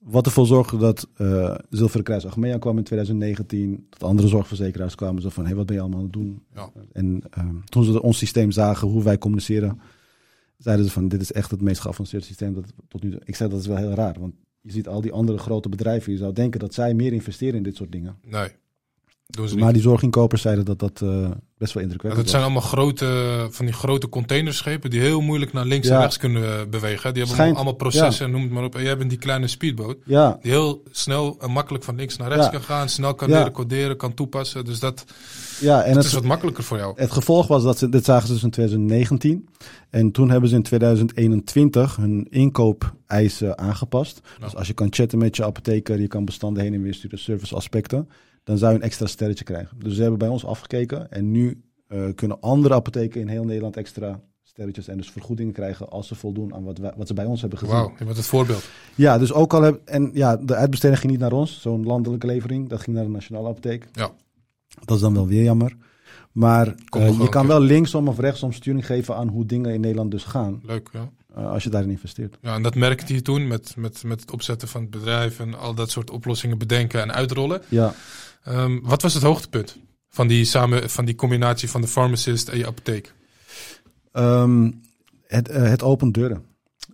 Wat ervoor zorgde dat eh Zilveren Kruis Achmea kwam in 2019. Dat andere zorgverzekeraars kwamen zo van, hé, hey, wat ben je allemaal aan het doen? Ja. En ehm, toen ze ons systeem zagen, hoe wij communiceren, zeiden ze van, dit is echt het meest geavanceerde systeem dat tot nu toe... Ik zei, dat is wel heel raar, want je ziet al die andere grote bedrijven, je zou denken dat zij meer investeren in dit soort dingen. Nee. Doen. Maar die zorginkopers zeiden dat dat eh, best wel indrukwekkend dat zijn was. allemaal grote, van die grote containerschepen die heel moeilijk naar links Ja. en rechts kunnen eh, bewegen. Die hebben Schijnt- allemaal processen, noem het maar op. En jij bent die kleine speedboot Ja, die heel snel en makkelijk van links naar rechts kan gaan, snel kan Ja. leren coderen, kan toepassen. Dus dat, ja, en het het, is wat makkelijker voor jou. Het gevolg was dat ze, dit zagen ze dus in 2019. En toen hebben ze in 2021 hun inkoopeisen aangepast. Dus Nou. als je kan chatten met je apotheker, je kan bestanden heen en weer sturen, service aspecten, dan zou je een extra sterretje krijgen. Dus ze hebben bij ons afgekeken en nu eh, kunnen andere apotheken in heel Nederland extra sterretjes en dus vergoedingen krijgen als ze voldoen aan wat, wij, wat ze bij ons hebben gezien. Wauw, bent het voorbeeld. Ja, dus ook al heb, en ja, de uitbesteding ging niet naar ons, zo'n landelijke levering, dat ging naar de Nationale Apotheek. Ja. Dat is dan wel weer jammer. Maar eh, je kan wel linksom of rechtsom sturing geven aan hoe dingen in Nederland dus gaan, Leuk, ja. Eh, als je daarin investeert. Ja, en dat merkte je toen met, met, met het opzetten van het bedrijf en al dat soort oplossingen bedenken en uitrollen. Ja, Ehm, wat was het hoogtepunt van die, samen, van die combinatie van de pharmacist en je apotheek? Ehm, het, eh, het opent deuren.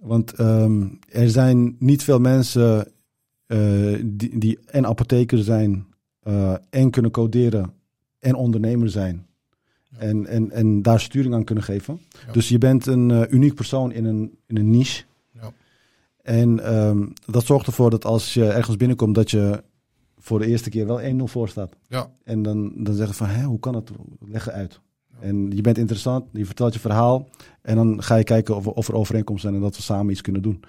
Want ehm, er zijn niet veel mensen eh, die, die en apotheker zijn en kunnen coderen en ondernemer zijn. En, en, en daar sturing aan kunnen geven. Ja. Dus je bent een eh, uniek persoon in een, in een niche. Ja. En ehm, dat zorgt ervoor dat als je ergens binnenkomt, dat je voor de eerste keer wel 1-0 voor staat. Ja. En dan, dan zeggen ze van, Hé, hoe kan dat? Leg het uit. En je bent interessant, je vertelt je verhaal. En dan ga je kijken of, er- of er overeenkomsten zijn en dat we samen iets kunnen doen.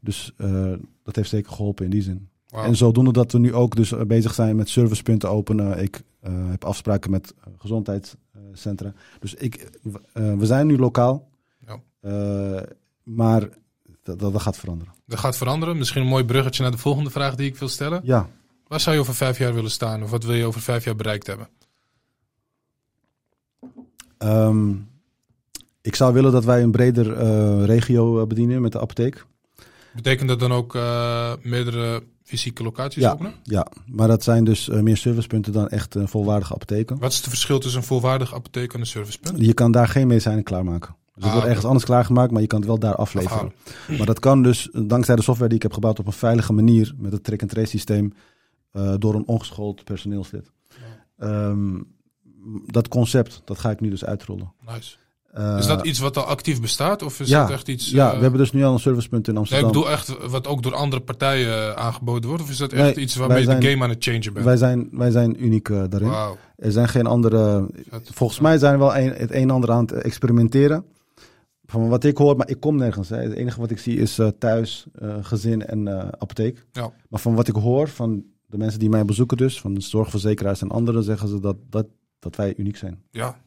Dus eh, dat heeft zeker geholpen in die zin. En zodoende dat we nu ook dus eh, bezig zijn met servicepunten openen. Ik eh, heb afspraken met eh, gezondheidscentra. Dus ik, we zijn nu lokaal. Ja. Maar dat, dat, gaat veranderen. Dat gaat veranderen. Misschien een mooi bruggetje naar de volgende vraag die ik wil stellen. Ja, Waar zou je over vijf jaar willen staan? Of wat wil je over vijf jaar bereikt hebben? ehm, ik zou willen dat wij een breder regio bedienen met de apotheek. Betekent dat dan ook meerdere fysieke locaties Ja. openen? Ja, maar dat zijn dus eh, meer servicepunten dan echt eh, volwaardige apotheken. Wat is het verschil tussen een volwaardige apotheek en een servicepunt? Je kan daar geen medicijnen klaarmaken. Dus het Ah, wordt ergens anders klaargemaakt, maar je kan het wel daar afleveren. Maar dat kan dus eh, dankzij de software die ik heb gebouwd op een veilige manier met het track-and-trace systeem eh, door een ongeschoold personeelslid. Ehm, dat concept, dat ga ik nu dus uitrollen. Nice. Eh, Is dat iets wat al actief bestaat? Of is ja, dat echt iets... ja, eh, we hebben dus nu al een servicepunt in nee, Amsterdam. ik bedoel echt wat ook door andere partijen eh, aangeboden wordt? Of is dat echt Nee, iets waarmee je wij de zijn- game aan het changen bent? wij, zijn, wij zijn uniek eh, daarin. Er zijn geen andere. Volgens mij zijn we wel een, het een en ander aan het experimenteren. Van wat ik hoor, maar ik kom nergens. Hè. Het enige wat ik zie is eh, thuis, eh, gezin en eh, apotheek. Ja. Maar van wat ik hoor van de mensen die mij bezoeken, dus van de zorgverzekeraars en anderen, zeggen ze dat, dat, dat wij uniek zijn. Ja,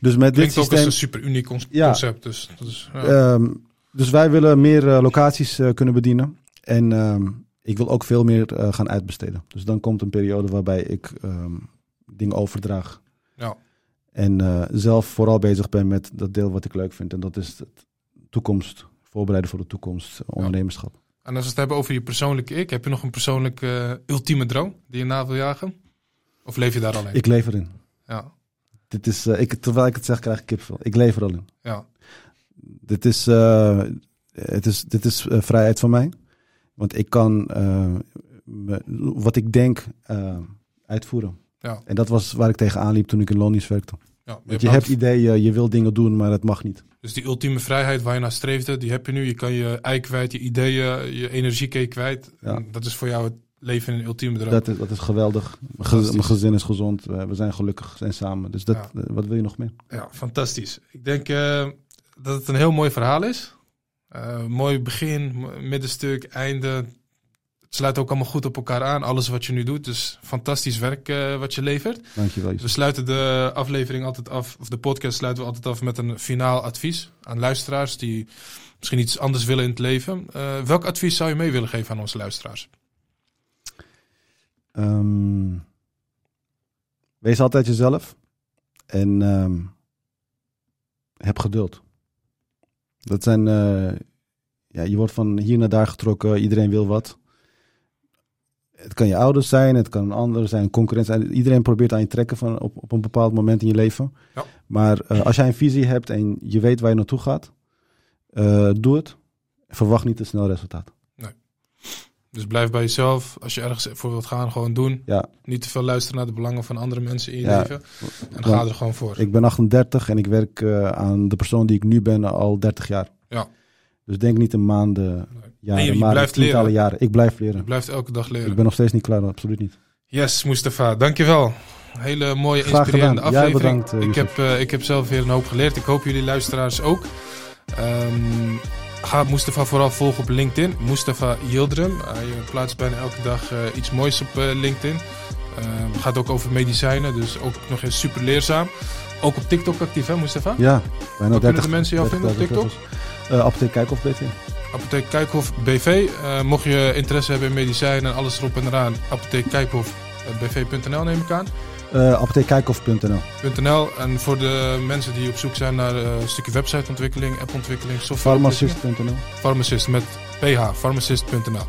Dus met dit klinkt ook als systeem. een super uniek con- Ja. concept. Dus, ja. Ehm, dus wij willen meer eh, locaties eh, kunnen bedienen. En ehm, ik wil ook veel meer eh, gaan uitbesteden. Dus dan komt een periode waarbij ik ehm, dingen overdraag. Ja. En zelf vooral bezig ben met dat deel wat ik leuk vind. En dat is het toekomst. Voorbereiden voor de toekomst, ondernemerschap. En als we het hebben over je persoonlijke ik, heb je nog een persoonlijke ultieme droom die je na wil jagen? Of leef je daar alleen? Ik leef erin. Ja, Dit is, eh, ik, terwijl ik het zeg, krijg ik kipvel. Ik leef er al in. ja, Dit is, eh, het is, dit is eh, vrijheid van mij. Want ik kan me- wat ik denk uitvoeren. Ja. En dat was waar ik tegenaan liep toen ik in Lonius werkte. Ja, Want je hebt ideeën, je wil dingen doen, maar het mag niet. Dus die ultieme vrijheid waar je naar streefde, die heb je nu. Je kan je ei kwijt, je ideeën, je energie kwijt. Ja. Dat is voor jou het leven in een ultieme droom. Dat is, dat is geweldig. Mijn gezin is gezond. We, zijn gelukkig en samen. Dus dat, Ja. eh, wat wil je nog meer? Ja, fantastisch. Ik denk eh, dat het een heel mooi verhaal is. Eh, mooi begin, middenstuk, einde. Het sluit ook allemaal goed op elkaar aan, alles wat je nu doet. Dus fantastisch werk wat je levert. Dankjewel. We sluiten de aflevering altijd af, of de podcast sluiten we altijd af met een finaal advies aan luisteraars die misschien iets anders willen in het leven. Welk advies zou je mee willen geven aan onze luisteraars? Ehm, wees altijd jezelf. En ehm, heb geduld. Dat zijn... eh, ja, je wordt van hier naar daar getrokken. Iedereen wil wat. Het kan je ouders zijn, het kan een ander zijn, concurrent zijn. Iedereen probeert aan je te trekken van, op, op een bepaald moment in je leven. Ja. Maar eh, als jij een visie hebt en je weet waar je naartoe gaat, eh, doe het. Verwacht niet te snel resultaat. Dus blijf bij jezelf. Als je ergens voor wilt gaan, gewoon doen. Ja, Niet te veel luisteren naar de belangen van andere mensen in je Ja. leven. En Want ga er gewoon voor. Ik ben 38 en ik werk eh, aan de persoon die ik nu ben al 30 jaar. Ja. Dus denk niet in maanden, En jaren, je- je maar blijft tientallen leren. jaren. Ik blijf Je leren. blijft elke dag leren. Ik ben nog steeds niet klaar, absoluut niet. Yes, Mustafa, dankjewel. Hele mooie, Graag inspirerende gedaan. Jij aflevering. bedankt, eh, ik, heb, eh, ik heb zelf weer een hoop geleerd. Ik hoop jullie luisteraars ook. Ehm, ga Mustafa vooral volgen op LinkedIn. Mustafa Yildirim. Hij eh, plaatst bijna elke dag eh, iets moois op eh, LinkedIn. Het gaat ook over medicijnen, dus ook nog eens super leerzaam. Ook op TikTok actief, hè Mustafa? Ja, bijna Waar 30. kunnen de mensen jou vinden op 30.000 TikTok? Apotheek Kijkhof BV. Apotheek Kijkhof BV. Mocht je interesse hebben in medicijnen en alles erop en eraan, Apotheek Kijkhof eh, BV.nl neem ik aan. Eh apotheekkijkhof.nl. .nl. En voor de mensen die op zoek zijn naar eh, een stukje websiteontwikkeling, appontwikkeling, softwareontwikkeling. Pharmacist.nl. Pharmacist met ph, pharmacist.nl.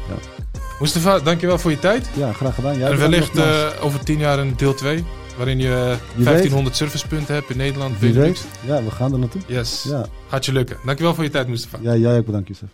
Mustafa, dankjewel voor je tijd. Ja, graag gedaan. Jij en wellicht eh, over tien jaar een deel 2, waarin je Wie 1500 servicepunten hebt in Nederland. Weet. Ja, we gaan er naartoe. Yes, Ja, gaat je lukken. Dankjewel voor je tijd, Mustafa. ja jij ook bedankt, Yusuf.